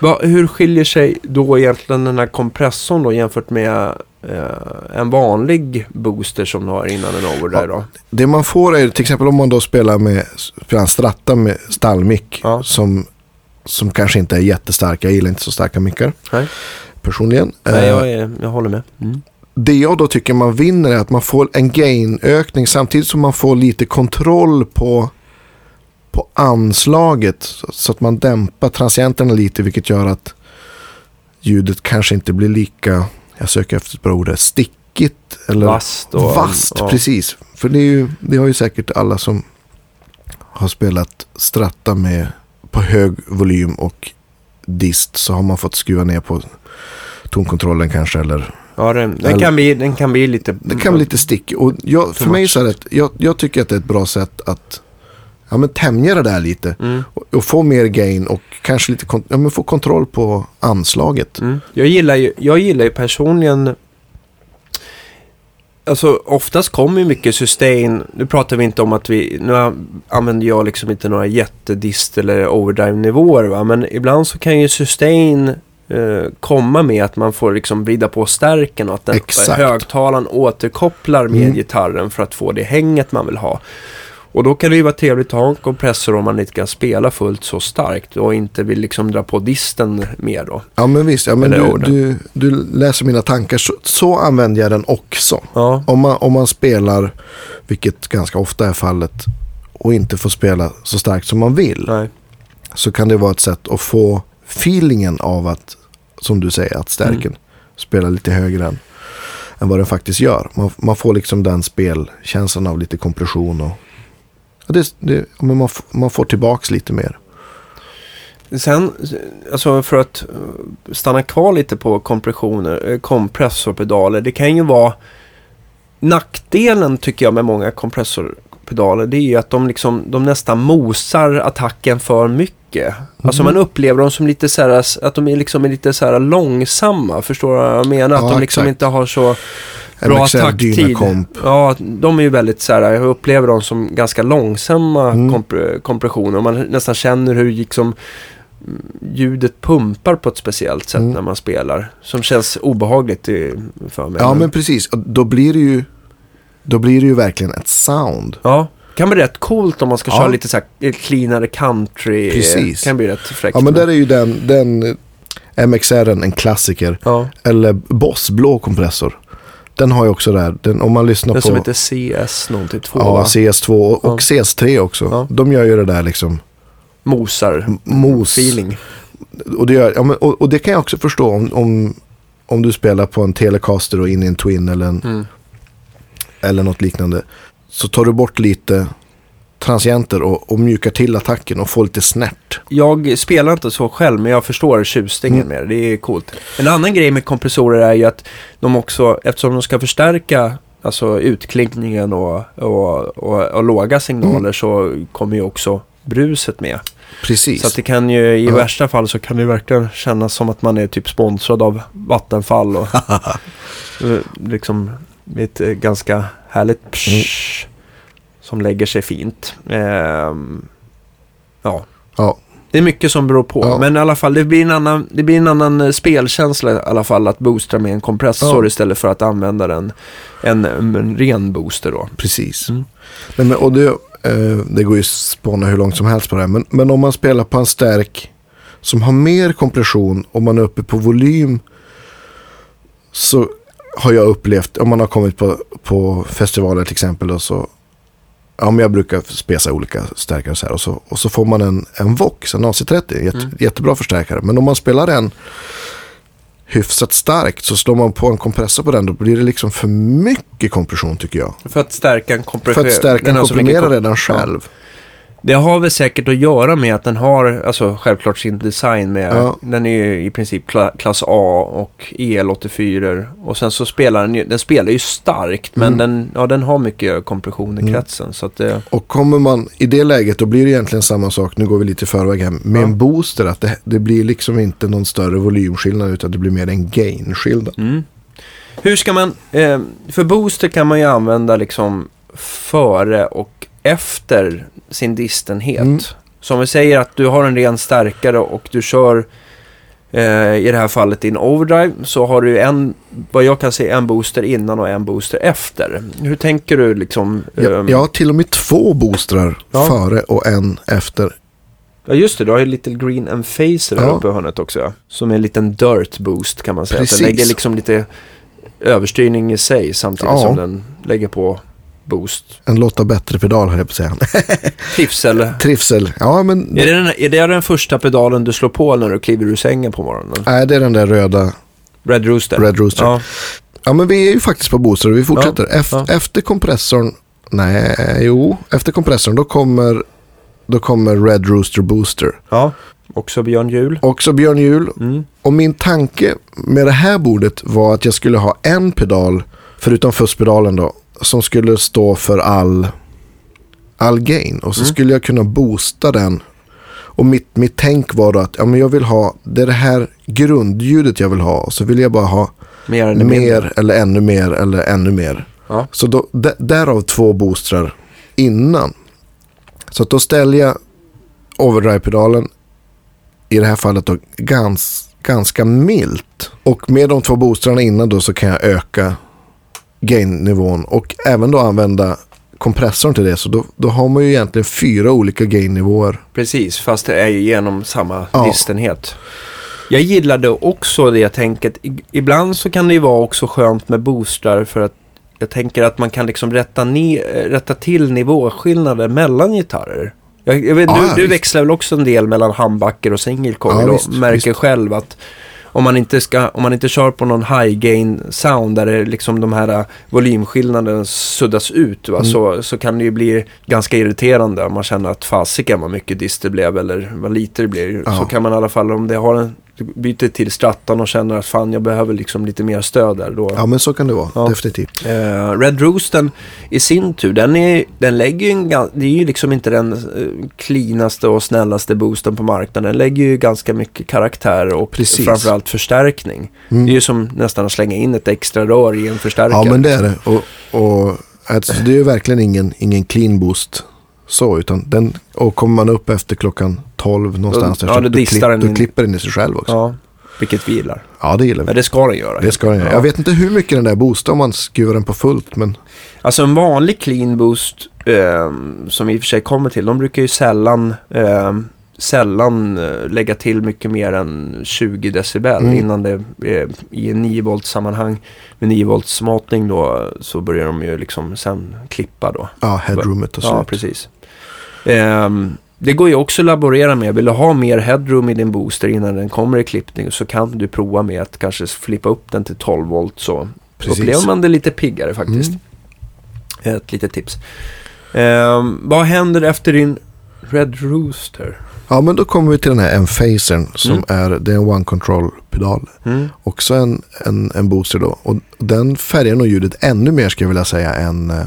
Speaker 1: Va, hur skiljer sig då egentligen den här kompressorn då jämfört med eh, en vanlig booster som du har innan en overdrive då?
Speaker 2: Det man får är till exempel om man då spelar med spelar stratta med stallmick
Speaker 1: Ja.
Speaker 2: som, som kanske inte är jättestarka. Jag gillar inte så starka mickar
Speaker 1: Nej,
Speaker 2: personligen.
Speaker 1: Nej
Speaker 2: Eh,
Speaker 1: jag, är, jag håller med. Mm.
Speaker 2: Det jag då tycker man vinner är att man får en gainökning samtidigt som man får lite kontroll på, på anslaget. Så, att man dämpar transienterna lite vilket gör att ljudet kanske inte blir lika, jag söker efter ett bra ord, där, stickigt. Eller
Speaker 1: Vasst och-
Speaker 2: Vasst,
Speaker 1: ja.
Speaker 2: precis. För det, är ju, det har ju säkert alla som har spelat stratta med på hög volym och dist så har man fått skruva ner på tonkontrollen kanske eller
Speaker 1: Ja, den, den,
Speaker 2: Eller-
Speaker 1: kan bli, den kan bli lite...
Speaker 2: det kan bli lite stick. Och jag, för mig så är det, jag, jag tycker att det är ett bra sätt att ja, men tämja det där lite.
Speaker 1: Mm.
Speaker 2: Och, och få mer gain och kanske lite ja, men få kontroll på anslaget.
Speaker 1: Mm. Jag, gillar ju, jag gillar ju personligen... Alltså oftast kommer ju mycket sustain. Nu pratar vi inte om att vi... Nu använder jag liksom inte några jättedist eller overdrive-nivåer va. Men ibland så kan ju sustain eh, komma med att man får liksom vrida på stärken och att den
Speaker 2: Exakt.
Speaker 1: högtalaren återkopplar med
Speaker 2: Mm.
Speaker 1: gitarren för att få det hänget man vill ha. Och då kan det ju vara trevligt att ha en kompressor om man inte kan spela fullt så starkt och inte vill liksom dra på disten mer då.
Speaker 2: Ja men visst, ja, men du, du, du läser mina tankar. Så, så använder jag den också.
Speaker 1: Ja.
Speaker 2: Om man, om man spelar, vilket ganska ofta är fallet, och inte får spela så starkt som man vill.
Speaker 1: Nej.
Speaker 2: Så kan det vara ett sätt att få feelingen av att, som du säger, att stärken
Speaker 1: Mm.
Speaker 2: spelar lite högre än, än vad den faktiskt gör. Man, man får liksom den spelkänslan av lite kompression och ja, det, det, man, man får tillbaks lite mer.
Speaker 1: Sen, alltså för att eh, stanna kvar lite på kompressioner, eh, kompressorpedaler. Det kan ju vara nackdelen tycker jag med många kompressorpedaler. Det är ju att de liksom, de nästan mosar attacken för mycket. Alltså
Speaker 2: Mhm.
Speaker 1: man upplever dem som lite så här, att de är liksom lite så här långsamma. Förstår du vad jag menar? Att
Speaker 2: Ja,
Speaker 1: de liksom
Speaker 2: exakt.
Speaker 1: inte har så bra
Speaker 2: MXL
Speaker 1: takttid.
Speaker 2: Dynacomp.
Speaker 1: Ja, de är ju väldigt så här, jag upplever dem som ganska långsamma
Speaker 2: Mm.
Speaker 1: kompre- kompressioner. Man nästan känner hur liksom mm, ljudet pumpar på ett speciellt sätt
Speaker 2: Mm.
Speaker 1: när man spelar. Som känns obehagligt i, för mig.
Speaker 2: Ja men precis, då blir det ju, då blir det ju verkligen ett sound.
Speaker 1: Ja, kan bli rätt coolt om man ska
Speaker 2: Ja.
Speaker 1: köra lite så här cleanare country.
Speaker 2: Precis.
Speaker 1: Kan bli rätt fräckt.
Speaker 2: Ja men där är ju den, den MXR en klassiker.
Speaker 1: Ja,
Speaker 2: Eller Boss blå kompressor. Den har ju också där, den, om man lyssnar
Speaker 1: den
Speaker 2: på
Speaker 1: som heter CS någonting 2
Speaker 2: ja,
Speaker 1: va?
Speaker 2: CS2 och,
Speaker 1: Ja.
Speaker 2: och CS3 också.
Speaker 1: Ja.
Speaker 2: De gör ju det där liksom
Speaker 1: Mosar.
Speaker 2: mos.
Speaker 1: Feeling.
Speaker 2: Och det, gör, ja, men, och, och det kan jag också förstå om, om, om du spelar på en Telecaster och in i en Twin eller, en,
Speaker 1: Mm.
Speaker 2: eller något liknande. Så tar du bort lite transienter och, och mjukar till attacken och får lite snärt.
Speaker 1: Jag spelar inte så själv, men jag förstår tjusningen
Speaker 2: Mm.
Speaker 1: med det. Det är coolt. En annan grej med kompressorer är ju att de också, eftersom de ska förstärka alltså utklingningen och, och, och, och låga signaler
Speaker 2: Mm.
Speaker 1: så kommer ju också bruset med.
Speaker 2: Precis.
Speaker 1: Så att det kan ju, i
Speaker 2: Ja.
Speaker 1: värsta fall så kan det verkligen kännas som att man är typ sponsrad av Vattenfall och eh, liksom ett eh, ganska härligt
Speaker 2: Mm.
Speaker 1: Som lägger sig fint. Ehm, ja,
Speaker 2: ja,
Speaker 1: det är mycket som beror på.
Speaker 2: Ja.
Speaker 1: Men i alla fall, det blir en annan, det blir en annan eh, spelkänsla i alla fall att boosta med en kompressor
Speaker 2: Ja.
Speaker 1: istället för att använda den, en, en ren booster då.
Speaker 2: precis.
Speaker 1: Mm.
Speaker 2: Nej, men, och det, eh, det går ju att spåna hur långt som helst på det här. Men, men om man spelar på en stärk som har mer kompression och man är uppe på volym så har jag upplevt, om man har kommit på, på festivaler till exempel och så Ja, men jag brukar spesa olika stärkare så här och så, och så får man en, en Vox, en AC30, jätte,
Speaker 1: Mm.
Speaker 2: jättebra förstärkare. Men om man spelar den hyfsat starkt så slår man på en kompressor på den då blir det liksom för mycket kompression tycker jag.
Speaker 1: För att stärka en kompression.
Speaker 2: För att stärka
Speaker 1: den har så mycket
Speaker 2: komprimerar
Speaker 1: kom-
Speaker 2: redan
Speaker 1: Ja. Det har väl säkert att göra med att den har, alltså självklart sin design med,
Speaker 2: Ja.
Speaker 1: den är ju i princip kla, klass A och EL84 och sen så spelar den ju, den spelar ju starkt men
Speaker 2: Mm.
Speaker 1: den, ja, den har mycket kompression i
Speaker 2: Mm.
Speaker 1: kretsen så att det,
Speaker 2: Och kommer man i det läget då blir det egentligen samma sak, nu går vi lite i förväg här, med
Speaker 1: Ja.
Speaker 2: en booster. Att det, det blir liksom inte någon större volymskillnad utan det blir mer en gain-skillnad.
Speaker 1: Mm. Hur ska man, eh, för booster kan man ju använda liksom före och efter sin distenhet.
Speaker 2: Mm.
Speaker 1: Så om vi säger att du har en ren stärkare och du kör eh, i det här fallet din overdrive så har du en, vad jag kan se, en booster innan och en booster efter. Hur tänker du liksom?
Speaker 2: Jag,
Speaker 1: ehm,
Speaker 2: jag har till och med två boostrar
Speaker 1: Ja.
Speaker 2: före och en efter.
Speaker 1: Ja just det, du har ju Little Green Enphaser där
Speaker 2: Ja.
Speaker 1: uppe i hörnet också. Ja. Som är en liten dirt boost kan man säga. Att
Speaker 2: Precis.
Speaker 1: Den lägger liksom lite överstyrning i sig samtidigt
Speaker 2: Ja.
Speaker 1: som den lägger på boost.
Speaker 2: En Lotta Bättre-pedal höll jag på att säga.
Speaker 1: Trivsel.
Speaker 2: Trivsel. Ja, men
Speaker 1: Är det, den, är det den första pedalen du slår på när du kliver ur sängen på morgonen?
Speaker 2: nej, det är den där röda
Speaker 1: Red Rooster?
Speaker 2: Red Rooster.
Speaker 1: Ja.
Speaker 2: Ja, men vi är ju faktiskt på booster och vi fortsätter.
Speaker 1: Ja,
Speaker 2: Ef-
Speaker 1: ja.
Speaker 2: Efter kompressorn, nej, jo, efter kompressorn då kommer, då kommer Red Rooster Booster.
Speaker 1: ja. Också Björn Hjul.
Speaker 2: Också Björn Hjul.
Speaker 1: Mm.
Speaker 2: Och min tanke med det här bordet var att jag skulle ha en pedal, förutom fuzzpedalen då, som skulle stå för all, all gain. Och så
Speaker 1: Mm.
Speaker 2: skulle jag kunna boosta den. Och mitt, mitt tänk var då att ja, men jag vill ha, det är det här grundljudet jag vill ha. Och så vill jag bara ha
Speaker 1: Mer eller
Speaker 2: mer eller ännu mer eller ännu mer.
Speaker 1: Ja.
Speaker 2: Så då, därav två boostrar innan. Så att då ställer jag overdrive-pedalen i det här fallet då gans, ganska milt. Och med de två boostrarna innan då så kan jag öka gain-nivån och även då använda kompressorn till det. Så då, då har man ju egentligen fyra olika gain-nivåer.
Speaker 1: Precis, fast det är ju genom samma
Speaker 2: Ja.
Speaker 1: distenhet. Jag gillade också det tänket. Ibland så kan det ju vara också skönt med boostrar för att jag tänker att man kan liksom rätta, ni, eh, rätta till nivåskillnader mellan gitarrer. Jag, jag vet,
Speaker 2: Ja,
Speaker 1: du, du
Speaker 2: visst.
Speaker 1: växlar väl också en del mellan handbacker och single coil
Speaker 2: Ja,
Speaker 1: och
Speaker 2: visst,
Speaker 1: märker själv att om man, inte ska, om man inte kör på någon high gain sound där det liksom de här eh, volymskillnaderna suddas ut va,
Speaker 2: Mm.
Speaker 1: så, så kan det ju bli ganska irriterande om man känner att fasiken vad mycket dist det blev eller vad lite det blir.
Speaker 2: Ja.
Speaker 1: Så kan man i alla fall om det har en, byter till strattan och känner att fan jag behöver liksom lite mer stöd där. Då,
Speaker 2: Ja men så kan det vara,
Speaker 1: Ja.
Speaker 2: definitivt.
Speaker 1: Eh, Red Roosten i sin tur, den, är, den lägger ju en, det är ju liksom inte den uh, cleanaste och snällaste boosten på marknaden. Den lägger ju ganska mycket karaktär och
Speaker 2: Precis.
Speaker 1: framförallt förstärkning.
Speaker 2: Mm.
Speaker 1: Det är ju som nästan att slänga in ett extra rör i en förstärkare.
Speaker 2: Ja men det är det. Och, och alltså, det är ju verkligen ingen, ingen clean boost så. Utan den, och kommer man upp efter klockan 12 någonstans.
Speaker 1: Då-
Speaker 2: där,
Speaker 1: ja,
Speaker 2: så
Speaker 1: då, distar
Speaker 2: klipp,
Speaker 1: in.
Speaker 2: klipper den i sig själv också.
Speaker 1: Ja, vilket vi gillar.
Speaker 2: Ja det gillar vi.
Speaker 1: Men det ska den göra.
Speaker 2: Det ska den göra.
Speaker 1: Ja.
Speaker 2: Jag vet inte hur mycket den där boostar om man skruvar den på fullt. Men
Speaker 1: Alltså en vanlig clean boost eh, som vi i och för sig kommer till, de brukar ju sällan, eh, sällan eh, lägga till mycket mer än 20 decibel
Speaker 2: Mm.
Speaker 1: innan det är i en 9 volt sammanhang. Med 9 volts matning då så börjar de ju liksom sen klippa då.
Speaker 2: ja, headroomet tar
Speaker 1: Ja,
Speaker 2: slut.
Speaker 1: precis. Ehm, det går ju också att laborera med. Vill du ha mer headroom i din booster innan den kommer i klippning så kan du prova med att kanske flippa upp den till 12 volt så
Speaker 2: Precis.
Speaker 1: upplever man det lite piggare faktiskt.
Speaker 2: Mm.
Speaker 1: Ett litet tips. Ehm, vad händer efter din Red Rooster?
Speaker 2: Ja men då kommer vi till den här Enfacern som
Speaker 1: Mm.
Speaker 2: är, det är en one control pedal.
Speaker 1: Mm.
Speaker 2: Också en, en, en booster då. Och den färgar nog ljudet ännu mer skulle jag vilja säga än eh,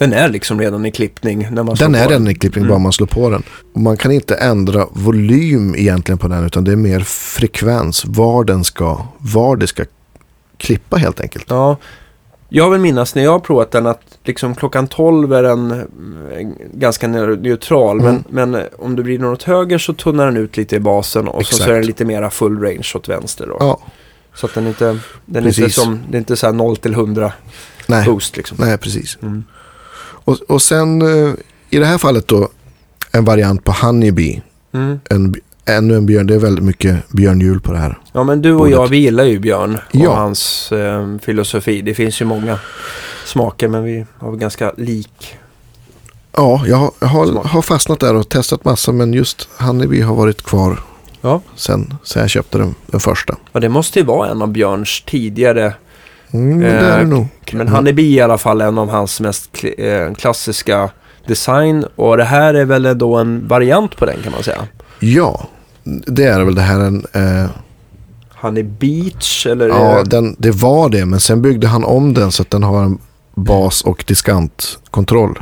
Speaker 1: Den är liksom redan i klippning när man
Speaker 2: Den är redan i klippning
Speaker 1: Mm.
Speaker 2: bara man slår på den. Och man kan inte ändra volym egentligen på den utan det är mer frekvens. Var den ska, var det ska klippa helt enkelt.
Speaker 1: Ja, jag vill minnas när jag har provat den att liksom klockan 12 är den eh, ganska neu- neutral.
Speaker 2: Mm.
Speaker 1: Men, men eh, om du vrider åt höger så tunnar den ut lite i basen och så, så är
Speaker 2: Exakt.
Speaker 1: den lite mera full range åt vänster då.
Speaker 2: Ja,
Speaker 1: Så att den inte, den är inte som, det är inte så här 0 till 100
Speaker 2: nej,
Speaker 1: boost liksom.
Speaker 2: nej precis.
Speaker 1: Mm.
Speaker 2: Och, och sen eh, i det här fallet då en variant på Honeybee.
Speaker 1: Mm.
Speaker 2: En, ännu en björn, det är väldigt mycket björnhjul på det här.
Speaker 1: Ja men du och
Speaker 2: Bordet.
Speaker 1: jag vi gillar ju Björn och
Speaker 2: Ja.
Speaker 1: hans eh, filosofi. Det finns ju många smaker men vi har väl ganska lik.
Speaker 2: Ja, jag, har- jag har, har fastnat där och testat massa men just Honeybee har varit kvar
Speaker 1: Ja.
Speaker 2: sen, sen jag köpte den, den första.
Speaker 1: Och det måste ju vara en av Björns tidigare
Speaker 2: Mm, men det är det
Speaker 1: Eh,
Speaker 2: nog.
Speaker 1: Men Honeybee är i alla fall en av hans mest eh, klassiska design. Och det här är väl då en variant på den kan man säga.
Speaker 2: Ja, det är väl det här en... Eh,
Speaker 1: Honey Beach eller?
Speaker 2: Ja, den, det var det. Men sen byggde han om den så att den har en bas och diskantkontroll.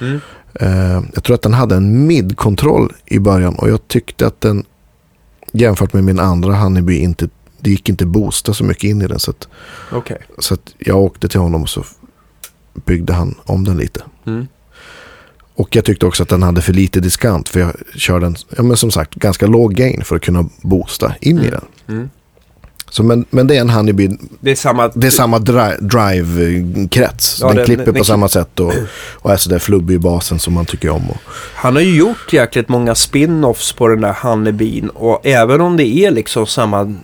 Speaker 1: mm.
Speaker 2: Eh, jag tror att den hade en mid-kontroll i början. Och jag tyckte att den jämfört med min andra Honeybee inte, det gick inte boosta så mycket in i den. Så att,
Speaker 1: Okej.
Speaker 2: så att jag åkte till honom och så byggde han om den lite.
Speaker 1: Mm.
Speaker 2: Och jag tyckte också att den hade för lite diskant. För jag körde en, ja men som sagt, ganska låg gain för att kunna boosta in i
Speaker 1: Mm.
Speaker 2: den.
Speaker 1: Mm.
Speaker 2: Så, men, men det är en Honeybee,
Speaker 1: Det är samma...
Speaker 2: det är samma dri, drive-krets.
Speaker 1: Ja,
Speaker 2: den,
Speaker 1: den-
Speaker 2: klipper
Speaker 1: den
Speaker 2: på
Speaker 1: klipp-
Speaker 2: samma sätt och, och är sådär flubbig i basen som man tycker om. Och,
Speaker 1: Han har ju gjort jäkligt många spin-offs på den där Honeybeen och även om det är liksom samma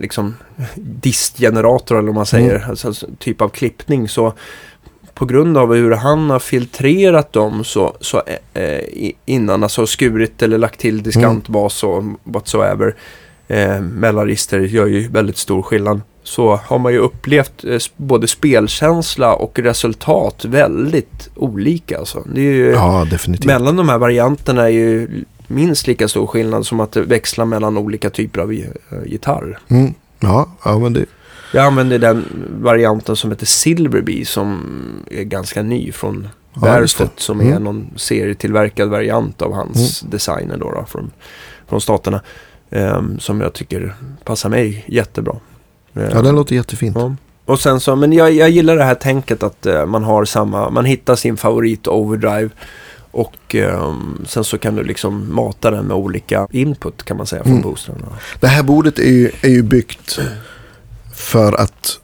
Speaker 1: liksom distgenerator eller vad man säger,
Speaker 2: Mm.
Speaker 1: alltså, typ av klippning så på grund av hur han har filtrerat dem så, så eh, i- innan, alltså skurit eller lagt till diskantbas och whatsoever eh, mellanregister gör ju väldigt stor skillnad. Så har man ju upplevt eh, både spelkänsla och resultat väldigt olika alltså. Det är ju,
Speaker 2: ja, definitivt.
Speaker 1: mellan de här varianterna är ju minst lika stor skillnad som att det växlar mellan olika typer av eh, gitarr.
Speaker 2: Mm. Ja, ja, men det,
Speaker 1: Jag använder den varianten som heter Silverbee som är ganska ny från
Speaker 2: Ja.
Speaker 1: Berthet som
Speaker 2: Mm.
Speaker 1: är någon serietillverkad variant av hans designer då, då från, från staterna. ehm, som jag tycker passar mig jättebra.
Speaker 2: ja,
Speaker 1: Ehm,
Speaker 2: den låter jättefint.
Speaker 1: Ja. Och sen så, men jag, jag gillar det här tänket att eh, man har samma, man hittar sin favorit overdrive och ehm, sen så kan du liksom mata den med olika input kan man säga från
Speaker 2: Mm.
Speaker 1: boostrarna.
Speaker 2: Det här bordet är ju, är ju byggt för att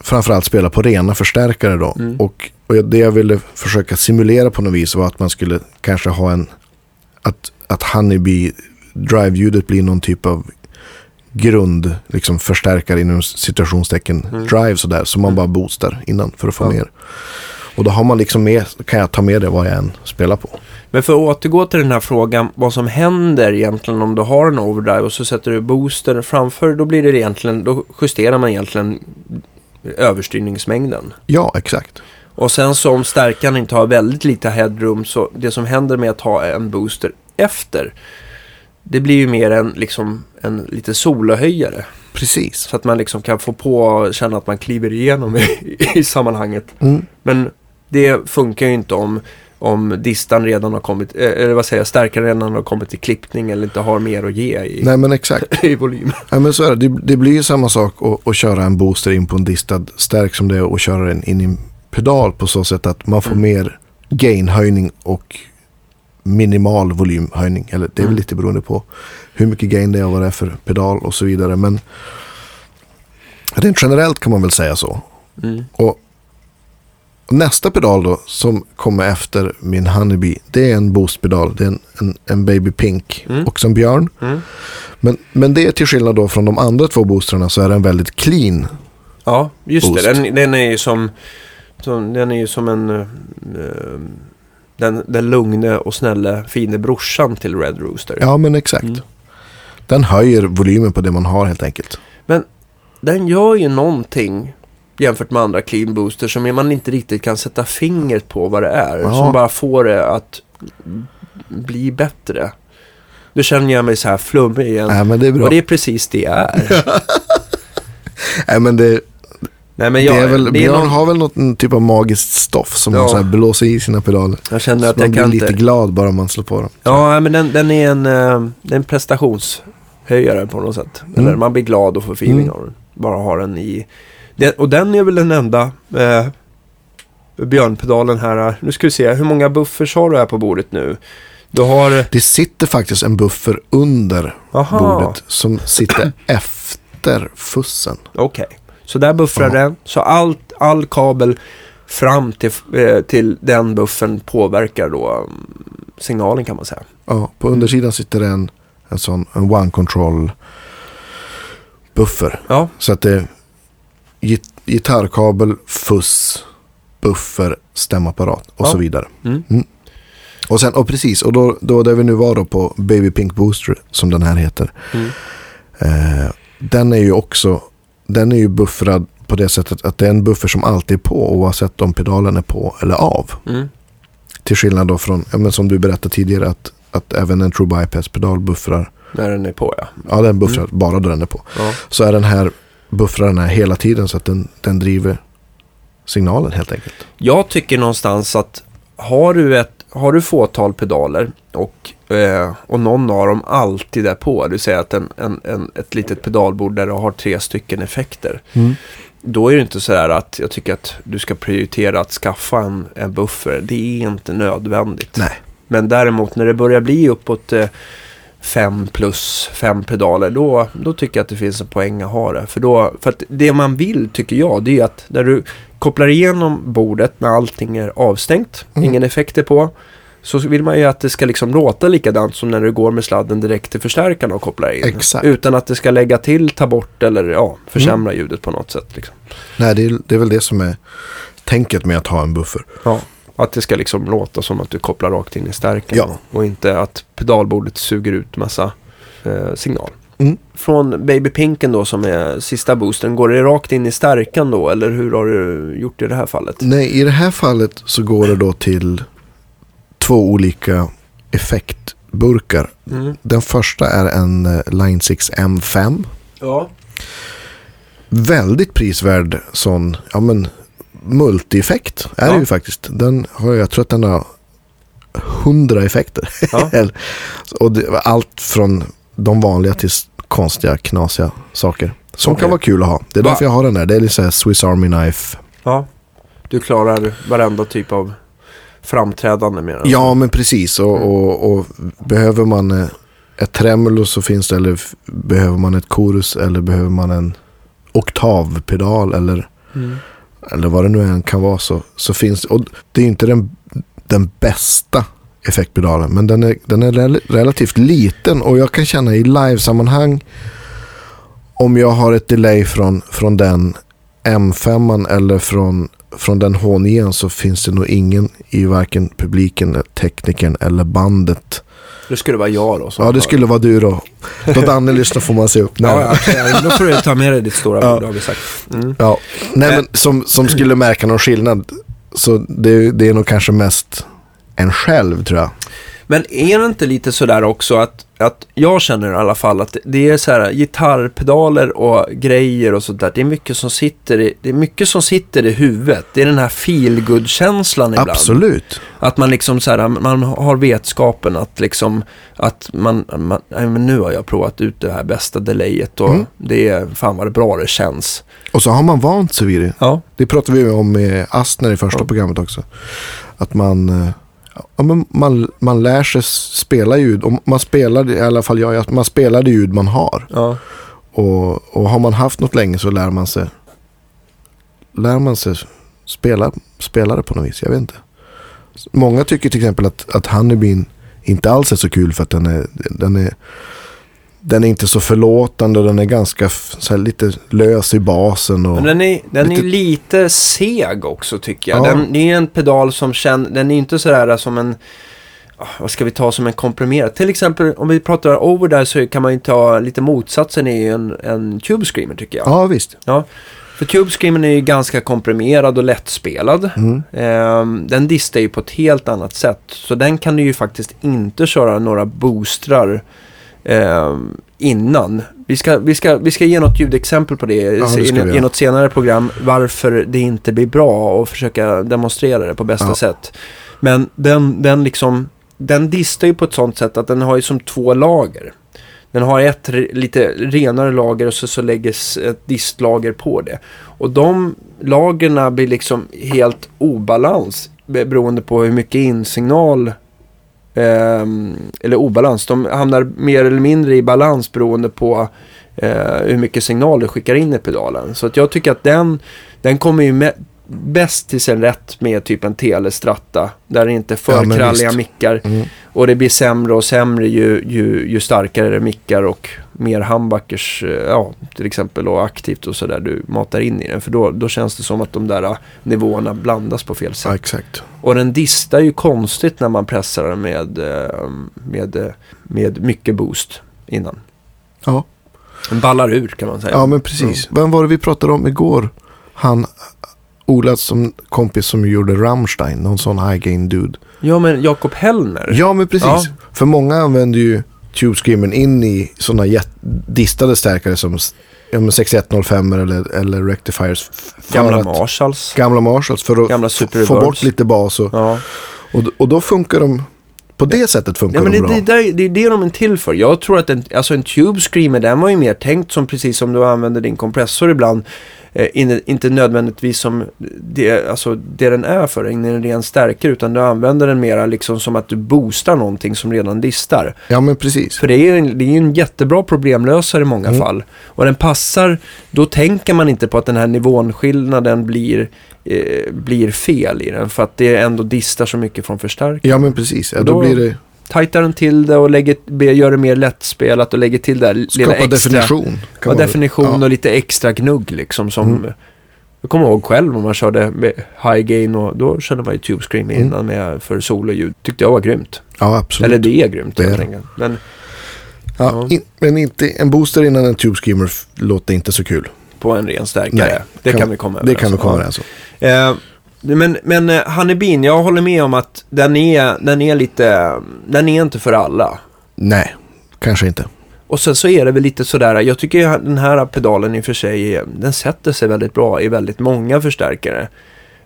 Speaker 2: framförallt spela på rena förstärkare då.
Speaker 1: Mm.
Speaker 2: Och, och det jag ville försöka simulera på något vis var att man skulle kanske ha en, att, att Honeybee drive-ljudet blir någon typ av grund, liksom förstärkare inom situationstecken
Speaker 1: Mm.
Speaker 2: drive sådär, som man
Speaker 1: Mm.
Speaker 2: bara boostar innan för att få
Speaker 1: Ja.
Speaker 2: mer. Och då har man liksom med, kan jag ta med det vad jag än spelar på.
Speaker 1: Men för att återgå till den här frågan, vad som händer egentligen om du har en overdrive och så sätter du booster framför, då blir det egentligen, då justerar man egentligen överstyrningsmängden.
Speaker 2: Ja, exakt.
Speaker 1: Och sen så om stärkan inte har väldigt lite headroom så det som händer med att ha en booster efter det blir ju mer en, liksom, en lite solohöjare.
Speaker 2: Precis.
Speaker 1: Så att man liksom kan få på och känna att man kliver igenom i, i sammanhanget.
Speaker 2: Mm.
Speaker 1: Men det funkar ju inte om, om distan redan har kommit, eh, eller vad säger jag, stärkaren redan har kommit till klippning eller inte har mer att ge i,
Speaker 2: Nej men exakt.
Speaker 1: i volym.
Speaker 2: Ja, men så är det. det. Det blir ju samma sak att, att köra en booster in på en distad stärk som det är att köra den in i en pedal på så sätt att man får
Speaker 1: Mm.
Speaker 2: mer gainhöjning och minimal volymhöjning. Eller det är väl
Speaker 1: Mm.
Speaker 2: lite beroende på hur mycket gain det är och vad det är för pedal och så vidare. Men rent generellt kan man väl säga så.
Speaker 1: Mm.
Speaker 2: Och nästa pedal då som kommer efter min Honeybee det är en boostpedal. Det är en, en, en Baby Pink
Speaker 1: Mm.
Speaker 2: och som Björn.
Speaker 1: Mm.
Speaker 2: Men, men det är till skillnad då från de andra två boostrarna så är den väldigt clean.
Speaker 1: Ja, just
Speaker 2: Boost.
Speaker 1: det. Den, den är ju som, som, den är ju som en, eh, den, den lugne och snälla fine brorsan till Red Rooster.
Speaker 2: Ja men exakt.
Speaker 1: Mm.
Speaker 2: Den höjer volymen på det man har helt enkelt.
Speaker 1: Den gör ju någonting jämfört med andra clean boosters som man inte riktigt kan sätta fingret på vad det är.
Speaker 2: Ja.
Speaker 1: Som bara får det att bli bättre. Nu känner jag mig så här flummig igen.
Speaker 2: Nej men det är bra.
Speaker 1: Och det är precis det jag är.
Speaker 2: Nej men det,
Speaker 1: Nej, men
Speaker 2: det
Speaker 1: jag,
Speaker 2: är väl,
Speaker 1: det är någon,
Speaker 2: har väl något typ av magiskt stoff som
Speaker 1: Ja.
Speaker 2: här blåser i sina pedaler.
Speaker 1: jag känner
Speaker 2: Så
Speaker 1: att
Speaker 2: man
Speaker 1: jag
Speaker 2: blir
Speaker 1: kan
Speaker 2: lite
Speaker 1: inte...
Speaker 2: glad bara man slår på dem.
Speaker 1: Ja, men den, den är en, eh, det är en prestationshöjare på något sätt.
Speaker 2: Mm.
Speaker 1: Eller man blir glad och får feeling
Speaker 2: Mm.
Speaker 1: av den. Bara ha den i... Den, och den är väl den enda eh, björnpedalen här. Nu ska vi se, hur många buffers har du här på bordet nu? Du har...
Speaker 2: Det sitter faktiskt en buffer under
Speaker 1: Aha,
Speaker 2: bordet som sitter efter fussen.
Speaker 1: okej. Så där buffrar
Speaker 2: Ja.
Speaker 1: den. Så allt, all kabel fram till, eh, till den buffern påverkar då mm, signalen kan man säga.
Speaker 2: Ja, på undersidan sitter det en, en sån en one control buffer.
Speaker 1: Ja,
Speaker 2: Så att det git- gitarrkabel, fuss, buffer, stämapparat och
Speaker 1: Ja.
Speaker 2: så vidare.
Speaker 1: mm.
Speaker 2: Och, sen, och precis, och då, då där vi nu var då på Baby Pink Booster som den här heter.
Speaker 1: Mm.
Speaker 2: Eh, den är ju också, den är ju buffrad på det sättet att det är en buffer som alltid är på oavsett om pedalen är på eller av.
Speaker 1: Mm.
Speaker 2: Till skillnad då från, ja, men som du berättade tidigare att, att även en True Bypass-pedal buffrar.
Speaker 1: När den är på ja.
Speaker 2: Ja, den buffrar bara då den är på.
Speaker 1: ja.
Speaker 2: Så är den här buffrar den här hela tiden så att den, den driver signalen helt enkelt.
Speaker 1: Jag tycker någonstans att har du, ett, har du fåtal pedaler och, eh, och någon av dem alltid är på, vill säga att en, en, en, ett litet pedalbord där du har tre stycken effekter. Då är det inte så här att jag tycker att du ska prioritera att skaffa en, en buffer. Det är inte nödvändigt.
Speaker 2: Nej.
Speaker 1: Men däremot när det börjar bli uppåt eh, fem plus fem pedaler, då, då tycker jag att det finns en poäng att ha det. För, då, för att det man vill, tycker jag, det är att när du kopplar igenom bordet när allting är avstängt,
Speaker 2: Mm.
Speaker 1: ingen effekter på, så vill man ju att det ska liksom låta likadant som när du går med sladden direkt till förstärkaren och kopplar in.
Speaker 2: Exakt.
Speaker 1: Utan att det ska lägga till, ta bort eller ja, försämra
Speaker 2: Mm.
Speaker 1: ljudet på något sätt. Liksom.
Speaker 2: Nej, det är, det är väl det som är tänket med att ha en buffer.
Speaker 1: Ja, att det ska liksom låta som att du kopplar rakt in i stärken.
Speaker 2: Ja.
Speaker 1: Och inte att pedalbordet suger ut massa eh, signal.
Speaker 2: Mm.
Speaker 1: Från Baby Pinken då som är sista boosten, går det rakt in i stärkan då? Eller hur har du gjort i det här fallet?
Speaker 2: Nej, i det här fallet så går det då till två olika effektburkar.
Speaker 1: Mm.
Speaker 2: Den första är en eh, Line 6 M5.
Speaker 1: Ja.
Speaker 2: Väldigt prisvärd sån, ja men multi-effekt är
Speaker 1: Ja.
Speaker 2: det ju faktiskt. Den har, jag tror att den har 100 effekter.
Speaker 1: Ja.
Speaker 2: Och det, allt från de vanliga till konstiga, knasiga saker. Som
Speaker 1: Okej.
Speaker 2: kan vara kul att ha. Det är
Speaker 1: Va-
Speaker 2: därför jag har den där. Det är lite så här Swiss Army Knife.
Speaker 1: ja. Du klarar varenda typ av framträdande med den.
Speaker 2: Ja, men precis. Och,
Speaker 1: Mm.
Speaker 2: och, och behöver man eh, ett tremolo så finns det. Eller behöver man ett chorus eller behöver man en oktavpedal eller,
Speaker 1: Mm
Speaker 2: eller vad det nu än kan vara så, så finns det. Och det är inte den, den bästa effektpedalen. Men den är, den är rel- relativt liten och jag kan känna i livesammanhang om jag har ett delay från, från den M5 eller från, från den H9 så finns det nog ingen i varken publiken, teknikern eller bandet.
Speaker 1: Det skulle vara jag då.
Speaker 2: Ja, det skulle vara du då. Då Danne lyssnar får man se upp. Nej,
Speaker 1: Ja, ja, då får du ta med dig ditt stora
Speaker 2: Ja.
Speaker 1: bord har vi sagt. Mm.
Speaker 2: Ja, nej
Speaker 1: Men-
Speaker 2: men som, som skulle märka någon skillnad. Så det, det är nog kanske mest en själv tror jag.
Speaker 1: Men är det inte lite sådär också att, att jag känner i alla fall att det är så här gitarrpedaler och grejer och sånt där. Det är mycket som sitter i, det är mycket som sitter i huvudet. Det är den här feel känslan ibland.
Speaker 2: Absolut.
Speaker 1: Att man liksom så här, man har vetskapen att liksom, att man, man men nu har jag provat ut det här bästa delayet och
Speaker 2: Mm.
Speaker 1: det är, fan vad bra det känns.
Speaker 2: Och så har man vant sig vid det.
Speaker 1: Ja.
Speaker 2: Det pratade vi om med Astner i första
Speaker 1: Ja.
Speaker 2: programmet också. Att man, eh, ja, men man, man lär sig spela ljud. Och man spelar, i alla fall jag, man spelar det ljud man har.
Speaker 1: Ja.
Speaker 2: Och, och har man haft något länge så lär man sig lär man sig spela, spela det på något vis. Jag vet inte. Många tycker till exempel att, att Honeybeen inte alls är så kul för att den är, den är, den är inte så förlåtande. Den är ganska så här, lite lös i basen. Och,
Speaker 1: Men den är, den är
Speaker 2: Lite-
Speaker 1: lite seg också tycker jag.
Speaker 2: Ja.
Speaker 1: Den, det är en pedal som känner, den är inte sådär som en, ah, vad ska vi ta som en komprimerad? Till exempel om vi pratar over där så kan man ju ta lite motsatsen i en, en Tube Screamer tycker jag.
Speaker 2: ja, visst.
Speaker 1: För Tube Screamer är ju ganska komprimerad och lättspelad.
Speaker 2: Mm.
Speaker 1: Ehm, den distar ju på ett helt annat sätt. Så den kan du ju faktiskt inte köra några boostrar ehm, innan. Vi ska, vi, ska, vi ska ge något ljudexempel på det,
Speaker 2: Ja, det
Speaker 1: i, i något senare program. Varför det inte blir bra och försöka demonstrera det på bästa
Speaker 2: Ja.
Speaker 1: sätt. Men den, den liksom, den distar ju på ett sånt sätt att den har ju som två lager. Den har ett lite renare lager och så, så läggs ett distlager på det. Och de lagerna blir liksom helt obalans be- beroende på hur mycket insignal Ehm, eller obalans. De hamnar mer eller mindre i balans beroende på eh, hur mycket signal du skickar in i pedalen. Så att jag tycker att den, den kommer ju med, bäst till sin rätt med typ en telestratta. Där det inte är för
Speaker 2: Ja,
Speaker 1: kralliga mickar.
Speaker 2: Mm.
Speaker 1: Och det blir sämre och sämre ju, ju, ju starkare det är mickar och mer humbuckers, eh, ja, till exempel och aktivt och sådär du matar in i den. För då, då känns det som att de där eh, nivåerna blandas på fel
Speaker 2: Ja,
Speaker 1: sätt.
Speaker 2: exakt.
Speaker 1: Och den distar ju konstigt när man pressar den med, eh, med, med mycket boost innan.
Speaker 2: Ja.
Speaker 1: Den ballar ur kan man säga.
Speaker 2: Ja, men precis. Vem var det vi pratade om igår? Han, Ola som kompis som gjorde Rammstein, någon sån high gain dude.
Speaker 1: Ja, men Jakob Hellner.
Speaker 2: Ja, men precis.
Speaker 1: Ja.
Speaker 2: För många använder ju Tube Screamern in i sådana distade stärkare som ja, men 6105 eller, eller Rectifiers.
Speaker 1: Gamla
Speaker 2: att-
Speaker 1: Marshalls.
Speaker 2: Gamla Marshalls för att
Speaker 1: Gamla
Speaker 2: få bort lite bas. Och,
Speaker 1: Ja.
Speaker 2: och, och då funkar de På det sättet funkar
Speaker 1: Ja, men
Speaker 2: de
Speaker 1: det,
Speaker 2: bra.
Speaker 1: det, där- det är det de är till för. Jag tror att en, alltså en Tube Screamer, den var ju mer tänkt som precis som du använder din kompressor ibland. Eh, in, inte nödvändigtvis som det, alltså det den är för, in en ren stärkare, utan du använder den mera liksom som att du boostar någonting som redan distar.
Speaker 2: Ja, men precis.
Speaker 1: För det är ju en, det är en jättebra problemlösare i många
Speaker 2: Mm.
Speaker 1: fall. Och den passar, då tänker man inte på att den här nivånskillnaden blir, eh, blir fel i den. För att det ändå distar så mycket från förstärkaren.
Speaker 2: Ja, men precis. Ja, då,
Speaker 1: då-
Speaker 2: blir det...
Speaker 1: tajtar den till det och lägger, gör det mer lättspelat och lägger till det här lilla
Speaker 2: Skapa
Speaker 1: extra.
Speaker 2: definition.
Speaker 1: Ja, definition
Speaker 2: ja.
Speaker 1: och lite extra gnugg liksom som...
Speaker 2: Mm.
Speaker 1: Jag kommer ihåg själv om man körde med high gain och då körde man ju Tube Scream
Speaker 2: Mm.
Speaker 1: innan med för sololjud. Tyckte jag var grymt.
Speaker 2: Ja, absolut.
Speaker 1: Eller det är grymt
Speaker 2: Det är det.
Speaker 1: Men
Speaker 2: ja. In, men inte, en booster innan en Tube Screamer låter inte så kul.
Speaker 1: på en ren stärkare.
Speaker 2: Nej,
Speaker 1: det kan,
Speaker 2: kan-
Speaker 1: vi komma
Speaker 2: Det
Speaker 1: överens
Speaker 2: kan vi
Speaker 1: om.
Speaker 2: komma överens om.
Speaker 1: Eh, men men eh, Honeybeen, jag håller med om att den är, den är lite, den är inte för alla.
Speaker 2: Nej, kanske inte.
Speaker 1: Och sen så är det väl lite sådär, jag tycker den här pedalen i och för sig, eh, den sätter sig väldigt bra i väldigt många förstärkare.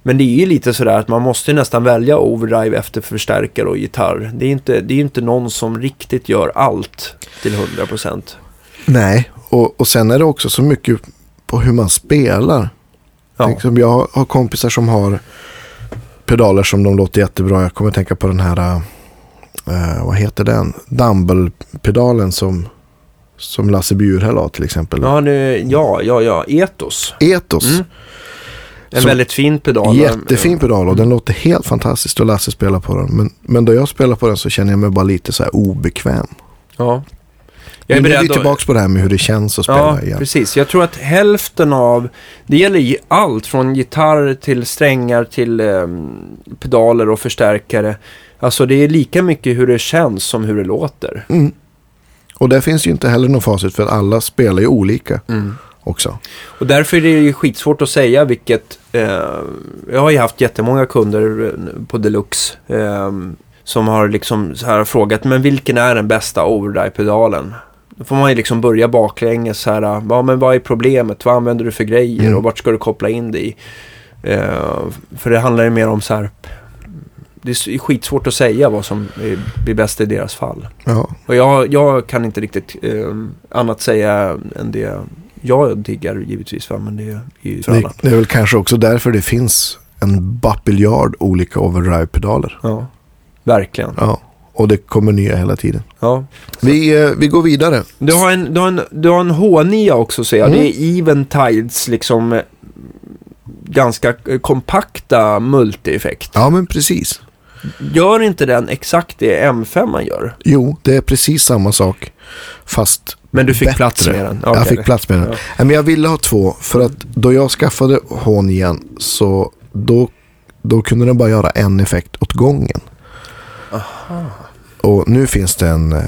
Speaker 1: Men det är ju lite sådär att man måste nästan välja overdrive efter förstärkare och gitarr. Det är inte, det är inte någon som riktigt gör allt till 100%.
Speaker 2: Nej, och, och sen är det också så mycket på hur man spelar.
Speaker 1: Ja.
Speaker 2: Liksom, jag har- kompisar som har pedaler som de låter jättebra. Jag kommer att tänka på den här, eh, vad heter den? Dumble-pedalen som, som Lasse Bjurhäll har till exempel.
Speaker 1: Ja, nu, ja, ja, ja, Etos.
Speaker 2: Etos.
Speaker 1: Mm. En
Speaker 2: Som-
Speaker 1: väldigt fin pedal.
Speaker 2: Jättefin pedal och den låter helt fantastiskt och Lasse spelar på den. Men, men då jag spelar på den så känner jag mig bara lite så här obekväm.
Speaker 1: Ja. Jag är
Speaker 2: nu är vi
Speaker 1: beredd att...
Speaker 2: tillbaka på det här med hur det känns att spela
Speaker 1: Ja,
Speaker 2: igen.
Speaker 1: precis. Jag tror att hälften av... Det gäller allt från gitarr till strängar till ehm, pedaler och förstärkare. Alltså det är lika mycket hur det känns som hur det låter.
Speaker 2: Mm. Och där finns ju inte heller någon facit för att alla spelar ju olika också.
Speaker 1: Och därför är det ju skitsvårt att säga vilket... Eh, jag har ju haft jättemånga kunder eh, på Deluxe eh, som har liksom så här frågat, men vilken är den bästa overdrive-pedalen? Då får man ju liksom börja baklänges så här, ja men vad är problemet? Vad använder du för grejer
Speaker 2: Mm.
Speaker 1: och vart ska du koppla in det i? Eh, för det handlar ju mer om så här, det är skitsvårt att säga vad som blir bäst i deras fall.
Speaker 2: Ja,
Speaker 1: Och jag, jag kan inte riktigt eh, annat säga än det jag diggar givetvis. Va? Men det är ju för
Speaker 2: det,
Speaker 1: alla.
Speaker 2: det är väl kanske också därför det finns en bapiljard olika overdrive-pedaler.
Speaker 1: Ja, verkligen.
Speaker 2: Ja, och det kommer nya hela tiden.
Speaker 1: Ja.
Speaker 2: Vi, eh, vi går vidare.
Speaker 1: Du, har en, du, har en, du har en H9 också ser jag.
Speaker 2: Mm.
Speaker 1: Det är Eventides liksom eh, ganska eh, kompakta multi-effekt.
Speaker 2: Ja, men precis.
Speaker 1: Gör inte den exakt det M5 man gör?
Speaker 2: Jo, det är precis samma sak. Fast
Speaker 1: Men du fick
Speaker 2: bättre.
Speaker 1: plats med den?
Speaker 2: jag
Speaker 1: Okej.
Speaker 2: fick plats med den.
Speaker 1: Ja.
Speaker 2: Men jag ville ha två. För att då jag skaffade H9 så då, då kunde den bara göra en effekt åt gången. Och nu finns det en, eh,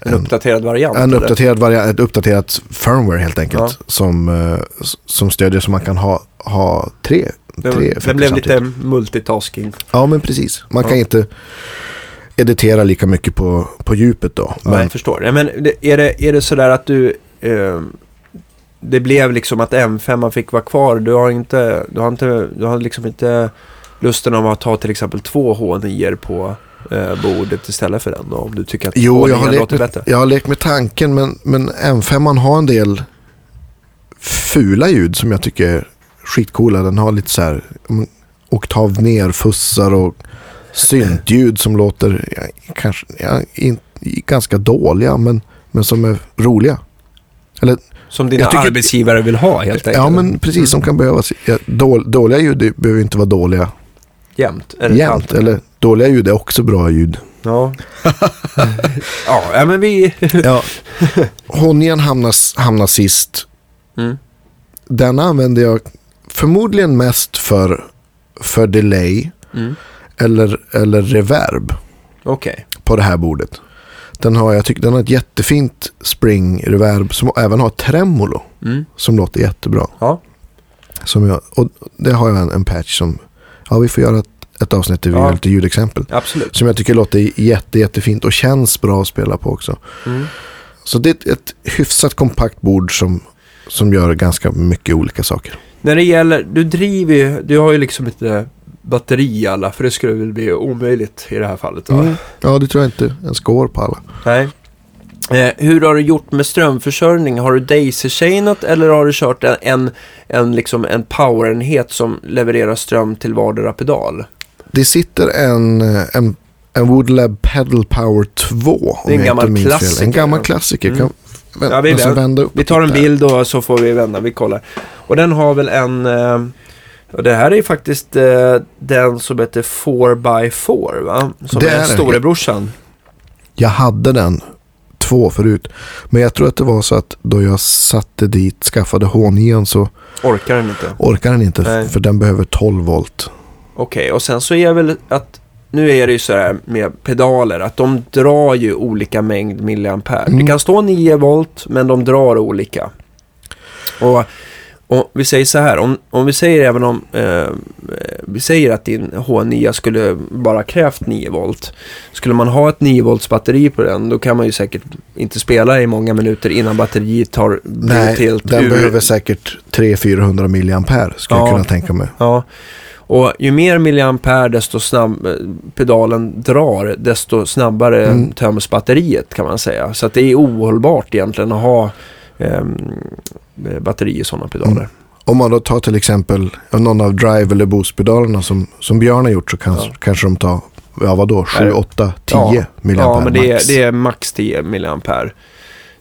Speaker 1: En uppdaterad variant?
Speaker 2: en
Speaker 1: eller?
Speaker 2: uppdaterad variant, ett uppdaterat firmware helt enkelt.
Speaker 1: Ja.
Speaker 2: Som, eh, som stödjer så man kan ha, ha tre, tre
Speaker 1: Den, blev
Speaker 2: samtidigt.
Speaker 1: lite multitasking.
Speaker 2: Ja, men precis. Man kan
Speaker 1: Ja.
Speaker 2: inte editera lika mycket på, på djupet då.
Speaker 1: Ja,
Speaker 2: Men,
Speaker 1: jag förstår. Ja, men det, är, det, är det sådär att du... Eh, det blev liksom att M5 fick vara kvar. Du har inte... Du har, inte, du har liksom inte lusten av att ta till exempel två H9 på eh, bordet istället för den då, Om du tycker att
Speaker 2: Jo, jag har,
Speaker 1: H9
Speaker 2: lekt
Speaker 1: låter
Speaker 2: med,
Speaker 1: bättre.
Speaker 2: jag har lekt med tanken men, men M5 har en del fula ljud som jag tycker är skitcoola. Den har lite så här mm, oktav ner-fussar och syntljud som låter kanske ja, in, ganska dåliga men, men som är roliga. Eller,
Speaker 1: Som dina
Speaker 2: tycker-
Speaker 1: arbetsgivare vill ha helt enkelt.
Speaker 2: ja men precis som kan behövas. Ja, då, dåliga ljud behöver inte vara dåliga
Speaker 1: Jämt. Är det
Speaker 2: jämt. Eller dåliga ljud är också bra ljud.
Speaker 1: Ja. ja, men vi...
Speaker 2: Ja. Honjan hamnar, hamnar sist.
Speaker 1: Mm.
Speaker 2: Den använder jag förmodligen mest för, för delay
Speaker 1: Mm.
Speaker 2: eller, eller reverb
Speaker 1: Okej.
Speaker 2: på det här bordet. Den har, jag tycker den har ett jättefint spring reverb som även har tremolo
Speaker 1: Mm.
Speaker 2: som låter jättebra.
Speaker 1: Ja.
Speaker 2: Som jag, och det har jag en, en patch som, ja vi får göra ett, ett avsnitt där vi
Speaker 1: Ja.
Speaker 2: gör lite ljudexempel.
Speaker 1: Absolut.
Speaker 2: Som jag tycker låter jätte, jättefint och känns bra att spela på också.
Speaker 1: Mm.
Speaker 2: Så det är ett, hyfsat kompakt bord som, som gör ganska mycket olika saker.
Speaker 1: När det gäller, du driver ju, du har ju liksom inte batteri i alla, för det skulle väl bli omöjligt i det här fallet.
Speaker 2: Mm. Ja, det tror jag inte ens går på alla.
Speaker 1: Nej. Eh, hur har du gjort med strömförsörjning? Har du daisy-chainat eller har du kört en, en, en, liksom en powerenhet som levererar ström till vardera pedal?
Speaker 2: Det sitter en, en, en Woodlab Pedal Power 2.
Speaker 1: Det är en gammal klassiker.
Speaker 2: En gammal klassiker.
Speaker 1: Mm.
Speaker 2: Kan, vä-
Speaker 1: Ja, vi-
Speaker 2: alltså
Speaker 1: Vi tar en bild och så får vi vända. Vi kollar. Och den har väl en... Eh, och det här är faktiskt eh, den som heter 4x4 va? Som
Speaker 2: Det
Speaker 1: är,
Speaker 2: är
Speaker 1: storebrorsan.
Speaker 2: Jag hade den två förut. Men jag tror att det var så att då jag satte dit, skaffade H9 så
Speaker 1: Orkar den inte.
Speaker 2: orkar den inte.
Speaker 1: Nej.
Speaker 2: För den behöver 12 volt.
Speaker 1: Okej, och sen så är väl att... Nu är det ju så här med pedaler att de drar ju olika mängd milliampere. Det
Speaker 2: Mm.
Speaker 1: kan stå 9 volt men de drar olika. Och, och vi säger så här, om, om vi säger även om eh, vi säger att din H9 skulle bara krävt 9 volt. Skulle man ha ett 9 volts batteri på den då kan man ju säkert inte spela i många minuter innan batteriet tar
Speaker 2: Nej,
Speaker 1: helt
Speaker 2: den
Speaker 1: ur.
Speaker 2: behöver säkert 300-400 milliampere skulle
Speaker 1: Ja.
Speaker 2: jag kunna tänka mig.
Speaker 1: Ja, och ju mer milliampere desto snabb eh, pedalen drar, desto snabbare
Speaker 2: Mm.
Speaker 1: töms batteriet kan man säga. Så att det är ohållbart egentligen att ha eh, batteri i sådana pedaler.
Speaker 2: Mm. Om man då tar till exempel någon av drive eller boost-pedalerna som, som Björn har gjort så kan,
Speaker 1: Ja.
Speaker 2: kanske de tar, ja vadå, 7,
Speaker 1: Nej.
Speaker 2: 8, 10
Speaker 1: Ja.
Speaker 2: milliampere
Speaker 1: Ja, men det är, det är max 10 milliampere.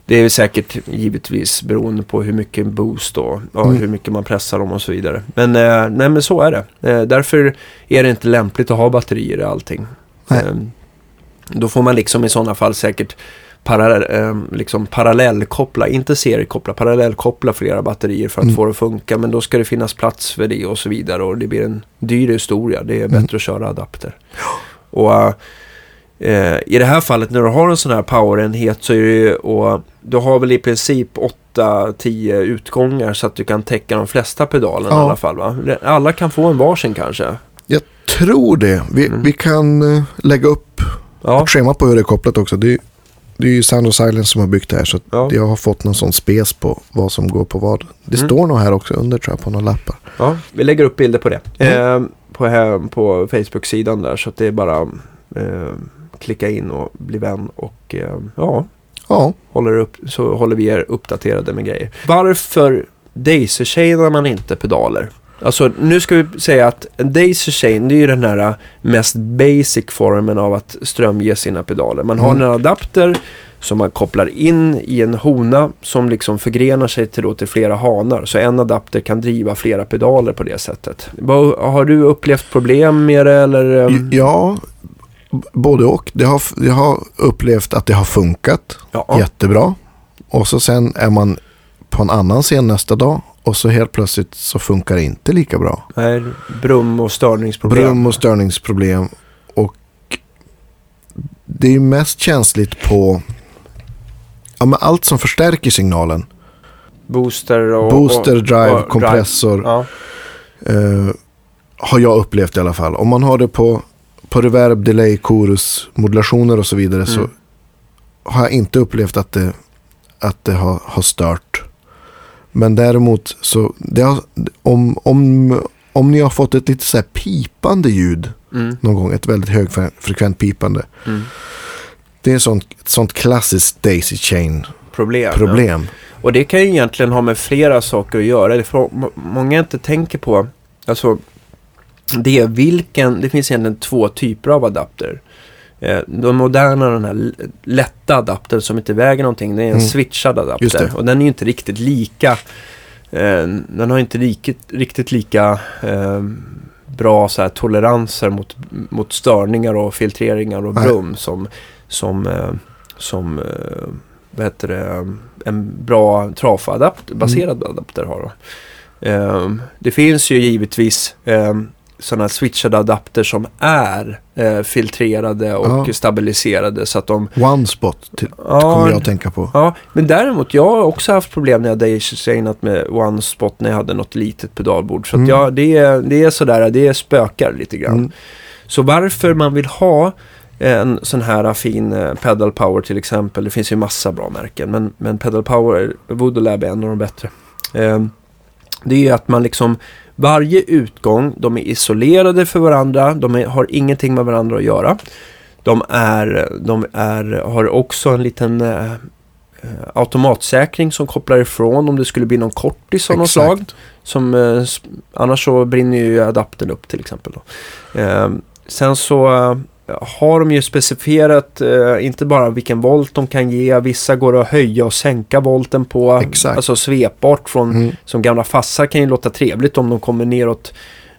Speaker 1: Det är säkert givetvis beroende på hur mycket boost och ja,
Speaker 2: Mm.
Speaker 1: hur mycket man pressar dem och så vidare. Men, eh, nej, men så är det. Eh, därför är det inte lämpligt att ha batterier i allting. Eh, då får man liksom i sådana fall säkert parallell, eh, liksom parallellkoppla, inte seriekoppla, parallellkoppla flera batterier för att
Speaker 2: Mm.
Speaker 1: få det att funka. Men då ska det finnas plats för det och så vidare och det blir en dyr historia. Det är bättre
Speaker 2: Mm.
Speaker 1: att köra adapter. Och eh, i det här fallet när du har en sån här powerenhet så är det ju, och du har väl i princip 8-10 utgångar så att du kan täcka de flesta pedalerna
Speaker 2: Ja.
Speaker 1: i alla fall va? Alla kan få en varsin kanske.
Speaker 2: Jag tror det. Vi,
Speaker 1: Mm.
Speaker 2: vi kan eh, lägga upp
Speaker 1: Ja,
Speaker 2: ett schema på hur det är kopplat också. Det är, det är ju Sound of Silence som har byggt det här så
Speaker 1: Ja.
Speaker 2: jag har fått någon sån spes på vad som går på vad. Det
Speaker 1: Mm.
Speaker 2: står nog här också under tror jag på några lappar.
Speaker 1: ja, vi lägger upp bilder på det.
Speaker 2: Mm.
Speaker 1: Eh, på, här, på Facebook-sidan där så att det är bara eh, klicka in och bli vän och eh, ja,
Speaker 2: Ja,
Speaker 1: håller upp, så håller vi er uppdaterade med grejer. Varför daisy-chainar man inte pedaler? Alltså nu ska vi säga att en daisy chain det är ju den här mest basic formen av att strömge sina pedaler. Man har
Speaker 2: Mm.
Speaker 1: en adapter som man kopplar in i en hona som liksom förgrenar sig till, då till flera hanar. Så en adapter kan driva flera pedaler på det sättet. Har du upplevt problem med det eller? ehm?
Speaker 2: ja både och. Det har, jag har upplevt att det har funkat
Speaker 1: Ja.
Speaker 2: jättebra. Och så sen är man på en annan scen nästa dag och så helt plötsligt så funkar det inte lika bra.
Speaker 1: Nej, brum och störningsproblem.
Speaker 2: Brum och störningsproblem. Och det är ju mest känsligt på ja, men allt som förstärker signalen.
Speaker 1: Booster och...
Speaker 2: Booster, drive,
Speaker 1: och
Speaker 2: kompressor.
Speaker 1: Ja.
Speaker 2: eh, har jag upplevt i alla fall. Om man har det på, på reverb, delay, chorus, modulationer och så vidare så
Speaker 1: Mm.
Speaker 2: har jag inte upplevt att det, att det har, har stört. Men däremot så, har, om, om, om ni har fått ett lite så här pipande ljud
Speaker 1: Mm.
Speaker 2: någon gång, ett väldigt högfrekvent pipande.
Speaker 1: Mm.
Speaker 2: Det är ett sånt, ett sånt klassiskt daisy chain
Speaker 1: Problem.
Speaker 2: problem.
Speaker 1: Ja. Och det kan ju egentligen ha med flera saker att göra. Det må- många inte tänker på. Alltså, det är vilken, det finns egentligen två typer av adapter. Eh, de moderna, den här lätta adaptern som inte väger någonting, det är en
Speaker 2: Mm.
Speaker 1: switchad adapter. Och den är ju inte riktigt lika, eh, den har inte riktigt, riktigt lika eh, bra så här, toleranser mot, mot störningar och filtreringar och
Speaker 2: Nej.
Speaker 1: brum som, som, eh, som eh, vad heter det, en bra trafadapt, baserad adapter har. Då. Ehm, det finns ju givetvis sådana switchade adapter som är eh, filtrerade och
Speaker 2: Ja.
Speaker 1: stabiliserade så att de...
Speaker 2: One spot till,
Speaker 1: Ja,
Speaker 2: kommer jag att tänka på.
Speaker 1: Ja, men däremot, jag har också haft problem när jag daisy-chainat med one spot när jag hade något litet pedalbord. Så
Speaker 2: Mm.
Speaker 1: ja, det, är, det är sådär, det spökar lite grann.
Speaker 2: Mm.
Speaker 1: Så varför man vill ha en sån här fin eh, Pedal Power till exempel. Det finns ju massa bra märken. Men, men Pedal Power, Voodoo Lab är en av de bättre. Eh, det är ju att man liksom Varje utgång, de är isolerade för varandra, de är, har ingenting med varandra att göra. De, är, de är, har också en liten eh, eh automatsäkring som kopplar ifrån om det skulle bli någon kortis av något slag. Som, eh, annars så brinner ju adaptern upp till exempel. Eh, sen så har de ju specifierat eh, inte bara vilken volt de kan ge. Vissa går att höja och sänka volten på.
Speaker 2: Exakt.
Speaker 1: Alltså svepbart från mm. som gamla fassar kan ju låta trevligt om de kommer neråt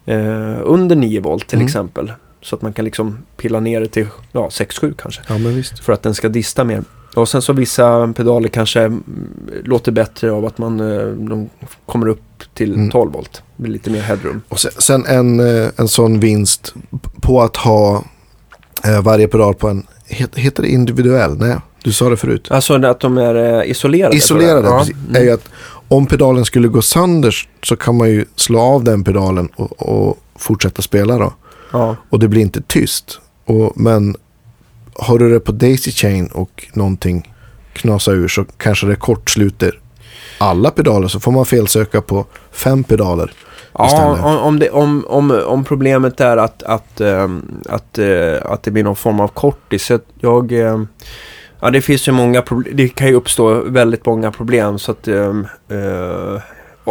Speaker 1: eh, under 9 volt till mm. exempel. Så att man kan liksom pilla ner det till ja, 6-7 kanske.
Speaker 2: Ja.
Speaker 1: För att den ska dista mer. Och sen så vissa pedaler kanske mm, låter bättre av att man eh, de kommer upp till mm. 12 volt. Det blir lite mer headroom.
Speaker 2: Och sen, sen en, eh, en sån vinst på att ha varje pedal på en, heter det individuell? Nej, du sa det förut.
Speaker 1: Alltså att de är eh, isolerade?
Speaker 2: Isolerade, ja. mm. är ju att om pedalen skulle gå sönder så kan man ju slå av den pedalen och, och fortsätta spela då.
Speaker 1: Ja.
Speaker 2: Och det blir inte tyst. Och, men har du det på Daisy Chain och någonting knasar ur så kanske det kortsluter alla pedaler så får man felsöka på fem pedaler.
Speaker 1: Ja, om, om, det, om, om, om problemet är att, att, ähm, att, äh, att det blir någon form av kortis. Jag, äh, ja, det finns ju många problem. Det kan ju uppstå väldigt många problem. Så att, äh,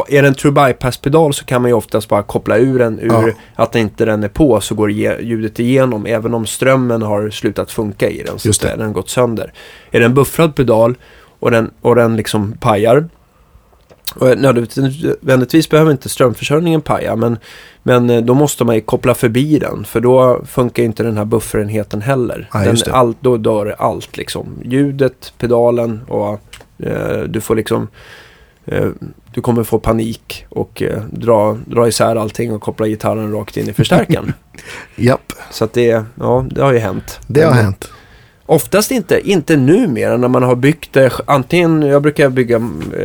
Speaker 1: är det en true bypass-pedal så kan man ju oftast bara koppla ur den ur ja. att inte den är på så går ljudet igenom även om strömmen har slutat funka i den. Så Just det. den gått sönder. Är det en buffrad pedal och den, och den liksom pajar och nödvändigtvis behöver inte strömförsörjningen paja men, men eh, då måste man ju koppla förbi den för då funkar inte den här bufferenheten heller.
Speaker 2: Ja,
Speaker 1: den, all, då dör allt liksom. Ljudet, pedalen och eh, du får liksom eh, du kommer få panik och eh, dra, dra isär allting och koppla gitarren rakt in i förstärkaren.
Speaker 2: Japp.
Speaker 1: Så att det, ja, det har ju hänt.
Speaker 2: Det har hänt.
Speaker 1: Oftast inte, inte numera när man har byggt det. Antingen, jag brukar bygga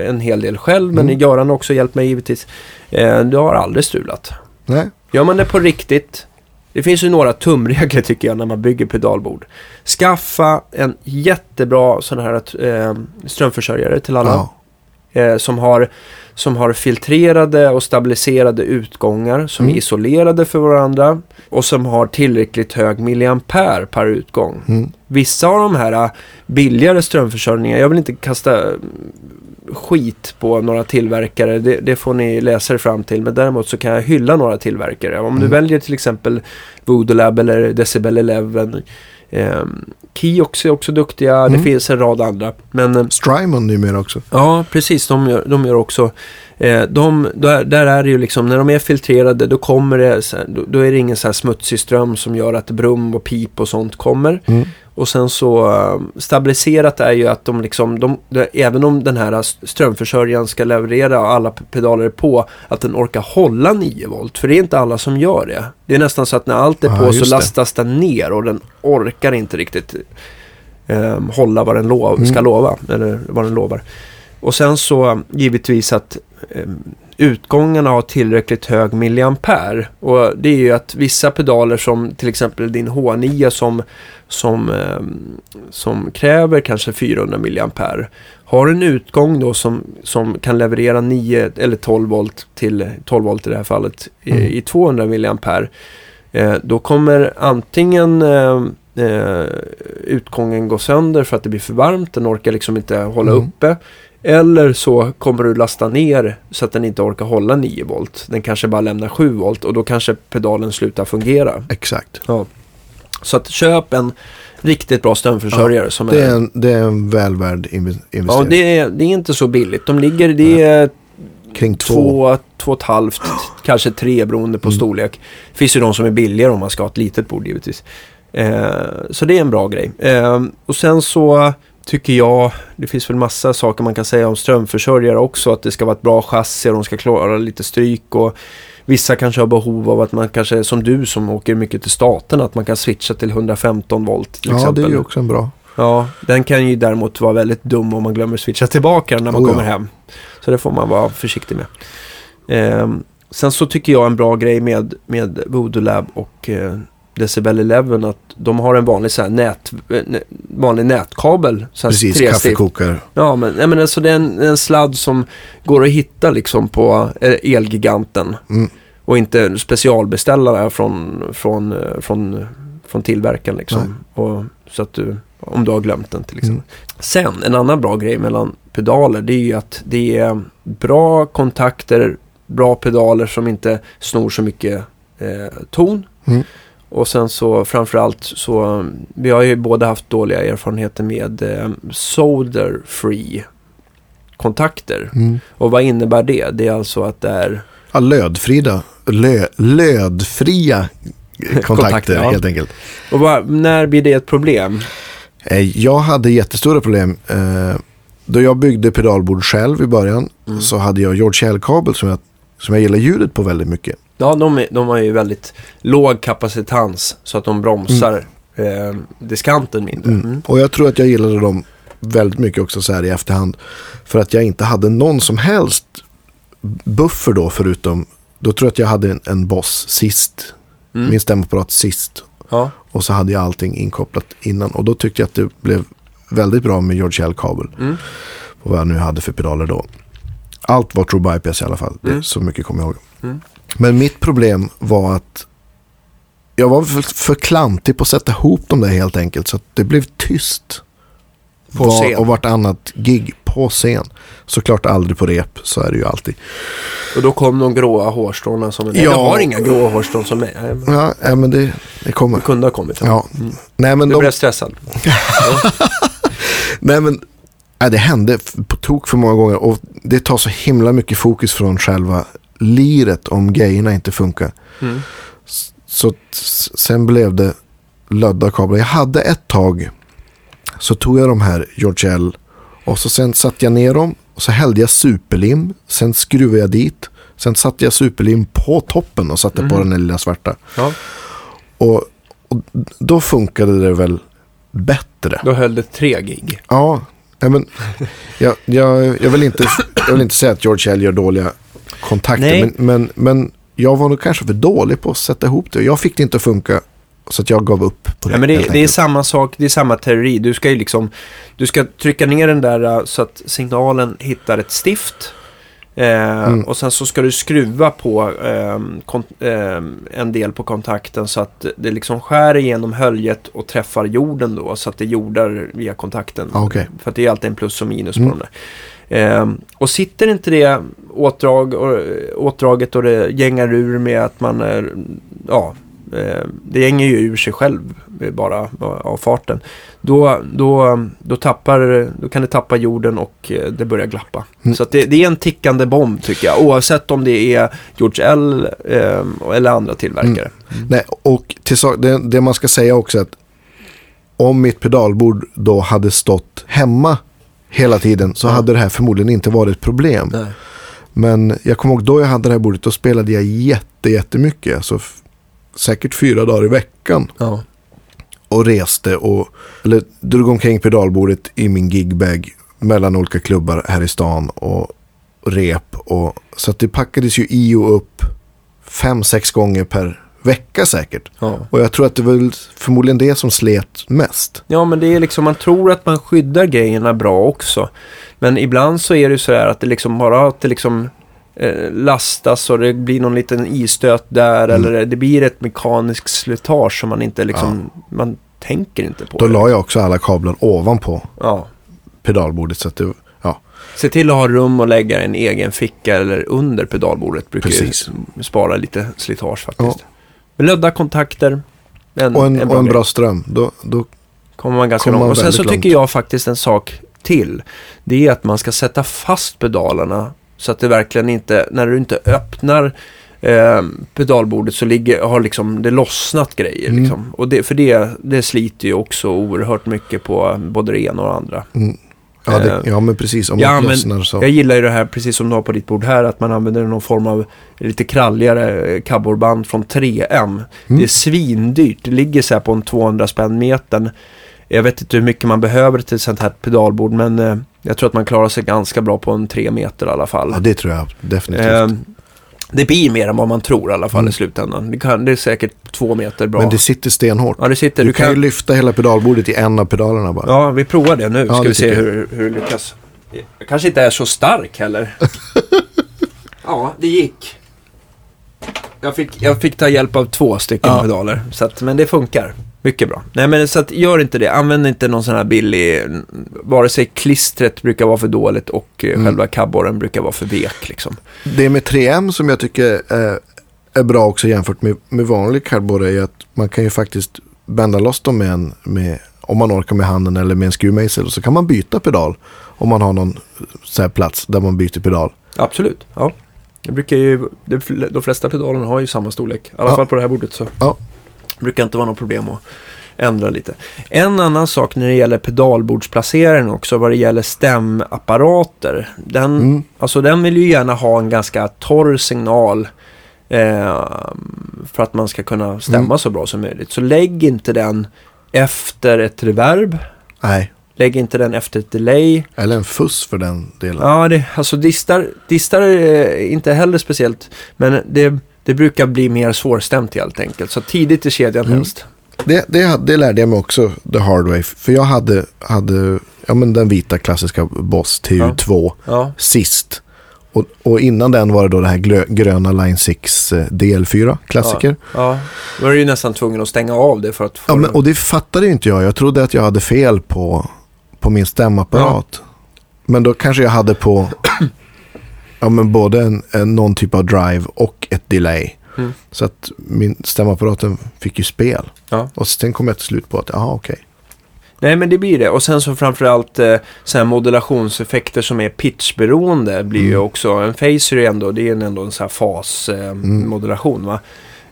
Speaker 1: en hel del själv men mm. Göran har också hjälpt mig givetvis. Eh, det har aldrig strulat.
Speaker 2: Nej.
Speaker 1: Gör man det på riktigt. Det finns ju några tumregler tycker jag när man bygger pedalbord. Skaffa en jättebra sån här eh, strömförsörjare till alla. Ja. Eh, som har som har filtrerade och stabiliserade utgångar som mm. är isolerade för varandra och som har tillräckligt hög milliampere per utgång.
Speaker 2: Mm.
Speaker 1: Vissa av de här äh, billigare strömförsörjningar, jag vill inte kasta skit på några tillverkare, det, det, får ni läsa er fram till. Men däremot så kan jag hylla några tillverkare. Om mm. du väljer till exempel Voodoo Lab eller Decibel 11 Eh, Kiox är också duktiga. Mm. Det finns en rad andra. Men, eh,
Speaker 2: Strymon numera också.
Speaker 1: Ja, precis. De gör, de gör också. Eh, de, där, där, är det ju liksom, när de är filtrerade då kommer det, då, då, är det ingen så här smutsig ström som gör att brum och pip och sånt kommer.
Speaker 2: Mm.
Speaker 1: Och sen så uh, stabiliserat är ju att de liksom, de, även om den här strömförsörjaren ska leverera och alla pedaler är på, att den orkar hålla 9 volt. För det är inte alla som gör det. Det är nästan så att när allt är på så lastas den ner och den orkar inte riktigt um, hålla vad den ska mm. lova, eller vad den lovar. Och sen så givetvis att um, utgångarna har tillräckligt hög milliampere. Och det är ju att vissa pedaler som till exempel din H9 som, som, eh, som kräver kanske 400 milliampere har en utgång då som, som kan leverera 9 eller 12 volt till 12 volt i det här fallet mm. i, i 200 milliampere. Eh, då kommer antingen eh, eh, utgången gå sönder för att det blir för varmt. Den orkar liksom inte hålla mm. uppe. Eller så kommer du lasta ner så att den inte orkar hålla 9 volt. Den kanske bara lämnar 7 volt och då kanske pedalen slutar fungera.
Speaker 2: Exakt.
Speaker 1: Ja. Så att köp en riktigt bra strömförsörjare. Ja, som
Speaker 2: det, är en, det är en väl värd investering.
Speaker 1: Ja, det är, det är inte så billigt. De ligger, det är
Speaker 2: Kring två.
Speaker 1: två, två och ett halvt, kanske tre beroende på mm. storlek. Det finns ju de som är billigare om man ska ha ett litet bord givetvis. Eh, så det är en bra grej. Eh, och sen så tycker jag, det finns väl massa saker man kan säga om strömförsörjare också. Att det ska vara ett bra chassi och de ska klara lite stryk. Och vissa kanske har behov av att man kanske, som du som åker mycket till staten, att man kan switcha till 115 volt till
Speaker 2: ja,
Speaker 1: exempel.
Speaker 2: det är ju också en bra.
Speaker 1: Ja, den kan ju däremot vara väldigt dum om man glömmer switcha tillbaka när man oh, kommer ja. hem. Så det får man vara försiktig med. Eh, sen så tycker jag en bra grej med, med Voodoo Lab och eh, Decibel 11 att de har en vanlig, så nät, vanlig nätkabel. Så
Speaker 2: Precis, kaffekokare.
Speaker 1: Ja, men, ja, men alltså det är en, en sladd som går att hitta liksom på eh, Elgiganten.
Speaker 2: Mm.
Speaker 1: Och inte specialbeställa det här från, från, eh, från, från tillverkaren liksom. Och, så att du, om du har glömt den till exempel. Sen, en annan bra grej mellan pedaler det är ju att det är bra kontakter, bra pedaler som inte snor så mycket eh, ton.
Speaker 2: Mm.
Speaker 1: Och sen så framförallt så, vi har ju båda haft dåliga erfarenheter med eh, solder free kontakter.
Speaker 2: Mm.
Speaker 1: Och vad innebär det? Det är alltså att det är
Speaker 2: Ja, lödfria, lö, lödfria kontakter,
Speaker 1: Kontakter, ja.
Speaker 2: helt enkelt.
Speaker 1: Och vad, när blir det ett problem?
Speaker 2: Eh, Jag hade jättestora problem. eh, Då jag byggde pedalbord själv i början
Speaker 1: Mm.
Speaker 2: så hade jag George L-kabel som jag, som jag gillar ljudet på väldigt mycket.
Speaker 1: Ja, de, är, de har ju väldigt låg kapacitans så att de bromsar eh, diskanten mindre.
Speaker 2: Mm.
Speaker 1: Mm.
Speaker 2: Och jag tror att jag gillade dem väldigt mycket också så här i efterhand. För att jag inte hade någon som helst buffer då förutom, då tror jag att jag hade en, en Boss sist.
Speaker 1: Mm.
Speaker 2: Min stämapparat sist.
Speaker 1: Ja.
Speaker 2: Och så hade jag allting inkopplat innan. Och då tyckte jag att det blev väldigt bra med George L-kabel.
Speaker 1: Mm.
Speaker 2: Och vad jag nu hade för pedaler då. Allt var True Bypass i alla fall. Det,
Speaker 1: Mm.
Speaker 2: så mycket kommer jag ihåg.
Speaker 1: Mm.
Speaker 2: Men mitt problem var att jag var för, för klantig på att sätta ihop dem där helt enkelt. Så att det blev tyst.
Speaker 1: På
Speaker 2: Var,
Speaker 1: scen.
Speaker 2: och vartannat gig på scen. Såklart aldrig på rep, så är det ju alltid.
Speaker 1: Och då kom de gråa hårstråna som...
Speaker 2: Ja.
Speaker 1: jag har inga gråa hårstrån som mig. Nej, men
Speaker 2: Ja, ja men det, det kommer.
Speaker 1: Det kunde ha kommit.
Speaker 2: Ja. Nej men
Speaker 1: Du
Speaker 2: de,
Speaker 1: blev stressad.
Speaker 2: Nej men, nej, det hände på tok för många gånger och det tar så himla mycket fokus från själva liret om grejerna inte funkar.
Speaker 1: Mm.
Speaker 2: Så sen blev det lödda kablar. Jag hade ett tag så tog jag de här George L och så sen satte jag ner dem och så hällde jag superlim. Sen skruvade jag dit. Sen satte jag superlim på toppen och satte på den där lilla svarta.
Speaker 1: Ja,
Speaker 2: Och, och då funkade det väl bättre.
Speaker 1: då höll det tre gig.
Speaker 2: Ja, men jag, jag, jag, vill inte, jag vill inte säga att George L gör dåliga kontakter. Men, men, men jag var nog kanske för dålig på att sätta ihop det. Jag fick det inte att funka så att jag gav upp på det.
Speaker 1: Ja, men det, det är samma sak, det är samma teori. Du ska ju liksom, du ska trycka ner den där uh, så att signalen hittar ett stift. Eh,
Speaker 2: Mm.
Speaker 1: Och sen så ska du skruva på kon- ehm, en del på kontakten så att det liksom skär igenom höljet och träffar jorden då. Så att det jordar via kontakten.
Speaker 2: Ah, okej.
Speaker 1: För att det är alltid en plus och minus
Speaker 2: Mm.
Speaker 1: på de där. Ehm, och sitter inte det åtdrag och, åtdraget och det gängar ur med att man är, ja, eh, det gänger ju ur sig själv eh, bara av farten. Då, då, då, tappar, då kan det tappa jorden och eh, det börjar glappa.
Speaker 2: Mm.
Speaker 1: Så det, det är en tickande bomb tycker jag. Oavsett om det är George L eh, eller andra tillverkare.
Speaker 2: Nej, och till det, det man ska säga också är att om mitt pedalbord då hade stått hemma hela tiden så hade det här förmodligen inte varit ett problem.
Speaker 1: Nej.
Speaker 2: Men jag kommer ihåg då jag hade det här bordet, då spelade jag jätte, jättemycket. Alltså säkert fyra dagar i veckan.
Speaker 1: Ja.
Speaker 2: Och reste och, eller drog omkring pedalbordet i min gigbag mellan olika klubbar här i stan och rep. Och, så att det packades ju i och upp fem, sex gånger per vecka säkert.
Speaker 1: Ja.
Speaker 2: Och jag tror att det var väl förmodligen det som slet mest.
Speaker 1: Ja, men det är liksom, man tror att man skyddar grejerna bra också. Men ibland så är det så här att det liksom bara att det liksom eh, lastas och det blir någon liten isstöt där
Speaker 2: Mm.
Speaker 1: eller det blir ett mekaniskt slitage som man inte liksom, man tänker inte på.
Speaker 2: Då
Speaker 1: det.
Speaker 2: la jag också alla kablar ovanpå
Speaker 1: Ja.
Speaker 2: pedalbordet. Så att det, ja,
Speaker 1: Se till att ha rum och lägga en egen ficka eller under pedalbordet. Brukar
Speaker 2: Precis.
Speaker 1: ju spara lite slitage faktiskt. Men lödda kontakter. En,
Speaker 2: och en, och en bra ström. Då, då,
Speaker 1: kommer man ganska
Speaker 2: kommer
Speaker 1: långt.
Speaker 2: man
Speaker 1: Och sen så
Speaker 2: väldigt
Speaker 1: tycker jag faktiskt en sak till. Det är att man ska sätta fast pedalerna så att det verkligen inte, när du inte öppnar eh, pedalbordet så ligger, har liksom det lossnat grejer.
Speaker 2: Mm.
Speaker 1: Liksom. Och det, för det, det sliter ju också oerhört mycket på både det ena och det andra.
Speaker 2: mm, ja, det,
Speaker 1: Eh,
Speaker 2: ja, men precis. Om
Speaker 1: ja, men
Speaker 2: så.
Speaker 1: Jag gillar ju det här, precis som du har på ditt bord här, att man använder någon form av lite kralligare eh, kabelband från 3M.
Speaker 2: Mm.
Speaker 1: Det är svindyrt. Det ligger så här på en 200 spänn metern. Jag vet inte hur mycket man behöver till ett sånt här pedalbord, men eh, jag tror att man klarar sig ganska bra på en 3 meter i alla fall.
Speaker 2: Ja, det tror jag definitivt.
Speaker 1: Det blir mer än vad man tror i alla fall
Speaker 2: Mm.
Speaker 1: i slutändan. Det, kan, det är säkert två meter bra.
Speaker 2: Men det sitter stenhårt.
Speaker 1: ja, det sitter.
Speaker 2: Du, kan ju lyfta hela pedalbordet i en av pedalerna bara.
Speaker 1: Ja, vi provar det nu.
Speaker 2: Ja,
Speaker 1: Ska
Speaker 2: det
Speaker 1: vi se hur, hur det lyckas. Jag kanske inte är så stark heller. ja, det gick. Jag fick, jag fick ta hjälp av två stycken
Speaker 2: Ja.
Speaker 1: pedaler. Så att, men det funkar. Mycket bra. Nej men så att gör inte det. Använd inte någon sån här billig, vare sig klistret brukar vara för dåligt och eh,
Speaker 2: Mm.
Speaker 1: själva kabborren brukar vara för vek liksom.
Speaker 2: Det med 3M som jag tycker är, är bra också jämfört med, med vanlig kardborre är att man kan ju faktiskt bända loss dem med en, med, om man orkar med handen eller med en skruvmejsel. Och så kan man byta pedal om man har någon så här plats där man byter pedal.
Speaker 1: Absolut, ja. Det brukar ju, de de flesta pedalerna har ju samma storlek. I alla
Speaker 2: Ja.
Speaker 1: fall på det här bordet så
Speaker 2: Ja.
Speaker 1: Brukar inte vara något problem att ändra lite. En annan sak när det gäller pedalbordsplaceringen också, vad det gäller stämapparater. Den,
Speaker 2: Mm.
Speaker 1: alltså den vill ju gärna ha en ganska torr signal eh, för att man ska kunna stämma
Speaker 2: Mm.
Speaker 1: så bra som möjligt. Så lägg inte den efter ett reverb.
Speaker 2: Nej,
Speaker 1: Lägg inte den efter ett delay.
Speaker 2: eller en fuss för den delen.
Speaker 1: Ja, det, alltså distar, distar är inte heller speciellt. Men det, det brukar bli mer svårstämt helt enkelt. Så tidigt i kedjan
Speaker 2: Mm.
Speaker 1: helst.
Speaker 2: Det, det, det lärde jag mig också the hard way. För jag hade, hade ja, men den vita klassiska Boss TU2
Speaker 1: Ja,
Speaker 2: sist. Och, och innan den var det då det här glö, gröna Line 6 eh, DL4 klassiker.
Speaker 1: ja. Då är du ju nästan tvungen att stänga av det för att få
Speaker 2: Ja, men, och det fattade ju inte jag. Jag trodde att jag hade fel på, på min stämapparat. Men då kanske jag hade på ja, men både en, en, någon typ av drive och ett delay.
Speaker 1: Mm.
Speaker 2: Så att min stämapparaten fick ju spel.
Speaker 1: Ja.
Speaker 2: Och sen kom jag till slut på att, jaha okej.
Speaker 1: Nej, men det blir det. Och sen så framförallt eh, så här modulationseffekter som är pitchberoende blir ju
Speaker 2: Mm.
Speaker 1: också. En phaser är ändå, det är ändå en sån här fasmodulation eh, modulation, va.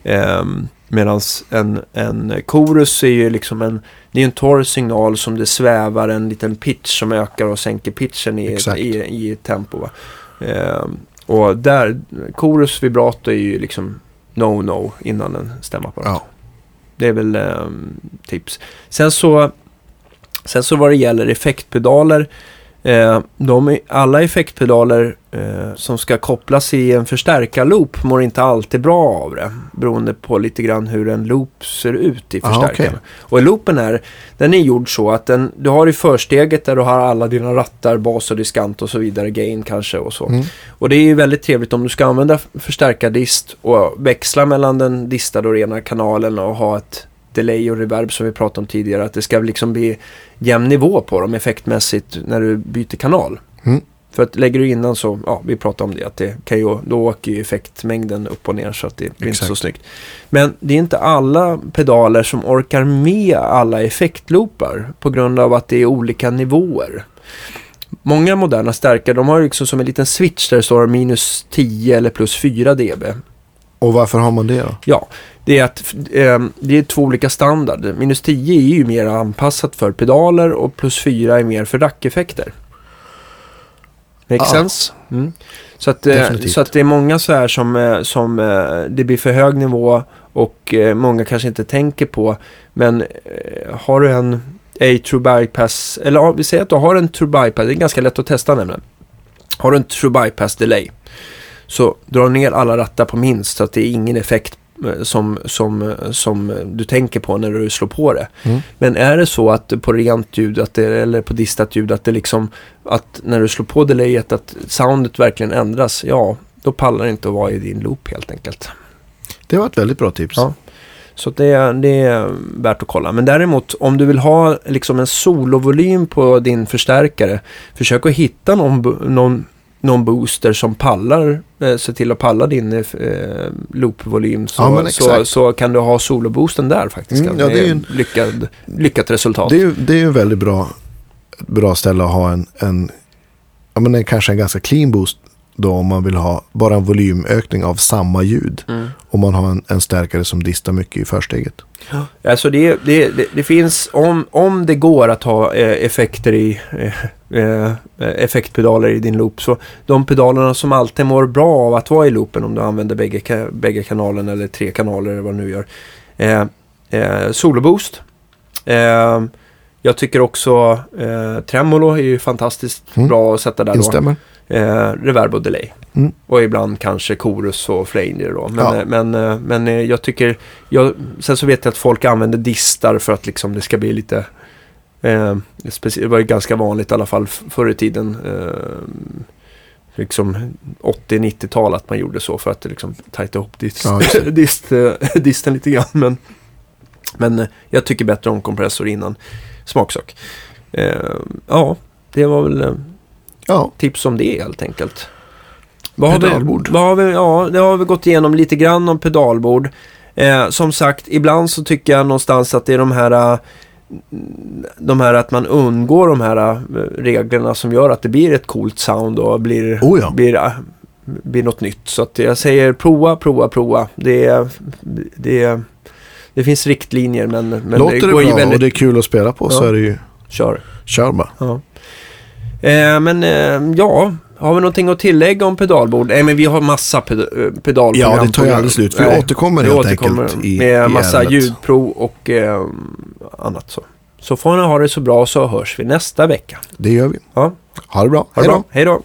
Speaker 1: Ehm, Medan en, en chorus är ju liksom en, det är en torr signal som det svävar en liten pitch som ökar och sänker pitchen i,
Speaker 2: Exakt.
Speaker 1: i, i tempo. Va? Ehm, och där, chorus vibrato är ju liksom no-no innan en stämapparat.
Speaker 2: Ja.
Speaker 1: Det är väl ehm, tips. Sen så, sen så vad det gäller effektpedaler. Eh, de, alla effektpedaler eh, som ska kopplas i en förstärkarloop mår inte alltid bra av det. Beroende på lite grann hur en loop ser ut i
Speaker 2: Ah,
Speaker 1: förstärkaren.
Speaker 2: okej.
Speaker 1: Och loopen är, den är gjord så att den, du har i försteget där du har alla dina rattar, bas och diskant och så vidare, gain kanske och så.
Speaker 2: Mm.
Speaker 1: Och det är ju väldigt trevligt om du ska använda förstärkardist och växla mellan den distade och rena kanalen och ha ett delay och reverb som vi pratade om tidigare. Att det ska liksom bli jämn nivå på dem effektmässigt när du byter kanal.
Speaker 2: Mm.
Speaker 1: För att lägger du innan så, ja vi pratade om det, att det kan ju, då åker ju effektmängden upp och ner så att det blir inte så
Speaker 2: Exakt.
Speaker 1: snyggt. Men det är inte alla pedaler som orkar med alla effektloopar på grund av att det är olika nivåer. Många moderna stärkare, de har ju liksom som en liten switch där det står minus 10 eller plus 4 dB.
Speaker 2: Och varför har man det då?
Speaker 1: Ja, det är att eh, det är två olika standarder. Minus 10 är ju mer anpassat för pedaler och plus 4 är mer för rackeffekter. Make
Speaker 2: Ja.
Speaker 1: sense? Mm. Så, att, eh, så att det är många så här som, eh, som eh, det blir för hög nivå och eh, många kanske inte tänker på. Men eh, har du en A-true bypass, eller ja, vi säger att du har en true bypass, det är ganska lätt att testa nämligen. Har du en true bypass delay så dra ner alla rattar på minst så att det är ingen effekt eh, som, som, eh, som eh, du tänker på när du slår på det.
Speaker 2: Mm.
Speaker 1: Men är det så att på rent ljud att det, eller på distat ljud att det liksom att när du slår på delayet att soundet verkligen ändras, ja då pallar det inte att vara i din loop helt enkelt.
Speaker 2: Det var ett väldigt bra tips.
Speaker 1: Ja. Så det, är- det är värt att kolla. Men däremot om du vill ha liksom en solovolym på din förstärkare, försök att hitta någon, någon, någon booster som pallar, eh, se till att palla din eh, loopvolym. Så,
Speaker 2: Ja,
Speaker 1: så, så kan du ha soloboosten där faktiskt.
Speaker 2: Mm, ja, det är ju en-
Speaker 1: lyckad, lyckat resultat.
Speaker 2: Det är ju det är väldigt bra, bra ställe att ha en, en, ja, men en, kanske en ganska clean boost då om man vill ha bara en volymökning av samma ljud.
Speaker 1: Mm.
Speaker 2: Om man har en, en stärkare som distar mycket i försteget.
Speaker 1: Alltså det, det, det, det finns, om, om det går att ha eh, effekter i, eh, eh, effektpedaler i din loop, så de pedalerna som alltid mår bra av att vara i loopen, om du använder bägge, bägge kanalen eller tre kanaler eller vad du nu gör. Eh, eh, soloboost. Eh, jag tycker också eh, tremolo är ju fantastiskt
Speaker 2: Mm.
Speaker 1: bra att sätta där då. Eh, reverb och delay.
Speaker 2: Mm.
Speaker 1: Och ibland kanske chorus och flanger då. Men,
Speaker 2: Ja.
Speaker 1: eh, men, eh, men eh, jag tycker, jag, sen så vet jag att folk använder distar för att liksom det ska bli lite, eh, det var ju ganska vanligt i alla fall förr i tiden. Eh, liksom 80-90-tal att man gjorde så för att liksom tajta ihop dist,
Speaker 2: Ja,
Speaker 1: dist, disten lite grann. Men, men jag tycker bättre om kompressor innan. Smaksak. Eh, ja, det var väl
Speaker 2: Ja,
Speaker 1: tips om det helt enkelt. Vad har, vi,
Speaker 2: Pedalbord.
Speaker 1: vad har vi, ja, det har vi gått igenom lite grann om pedalbord. Eh, som sagt, ibland så tycker jag någonstans att det är de här eh, de här att man undgår de här eh, reglerna som gör att det blir ett coolt sound och blir,
Speaker 2: Oh ja.
Speaker 1: blir, eh, blir något nytt. Så att jag säger prova, prova, prova. Det, det, det finns riktlinjer men, men
Speaker 2: låter det
Speaker 1: går ju
Speaker 2: bra
Speaker 1: väldigt...
Speaker 2: och det är kul att spela på så
Speaker 1: Ja.
Speaker 2: är det ju,
Speaker 1: Kör.
Speaker 2: kör bara.
Speaker 1: Ja. Eh, men eh, ja, har vi någonting att tillägga om pedalbord? Nej, men vi har massa ped eh, pedalprogram.
Speaker 2: Ja, det tar ju aldrig slut. Vi
Speaker 1: Nej,
Speaker 2: återkommer
Speaker 1: vi
Speaker 2: helt
Speaker 1: återkommer
Speaker 2: enkelt i,
Speaker 1: med
Speaker 2: i
Speaker 1: massa
Speaker 2: ärendet.
Speaker 1: ljudprov och eh, annat så. Så får ni ha det så bra så hörs vi nästa vecka.
Speaker 2: Det gör vi.
Speaker 1: Ja,
Speaker 2: Ha det bra.
Speaker 1: ha det
Speaker 2: Hej då.
Speaker 1: bra. Hej då.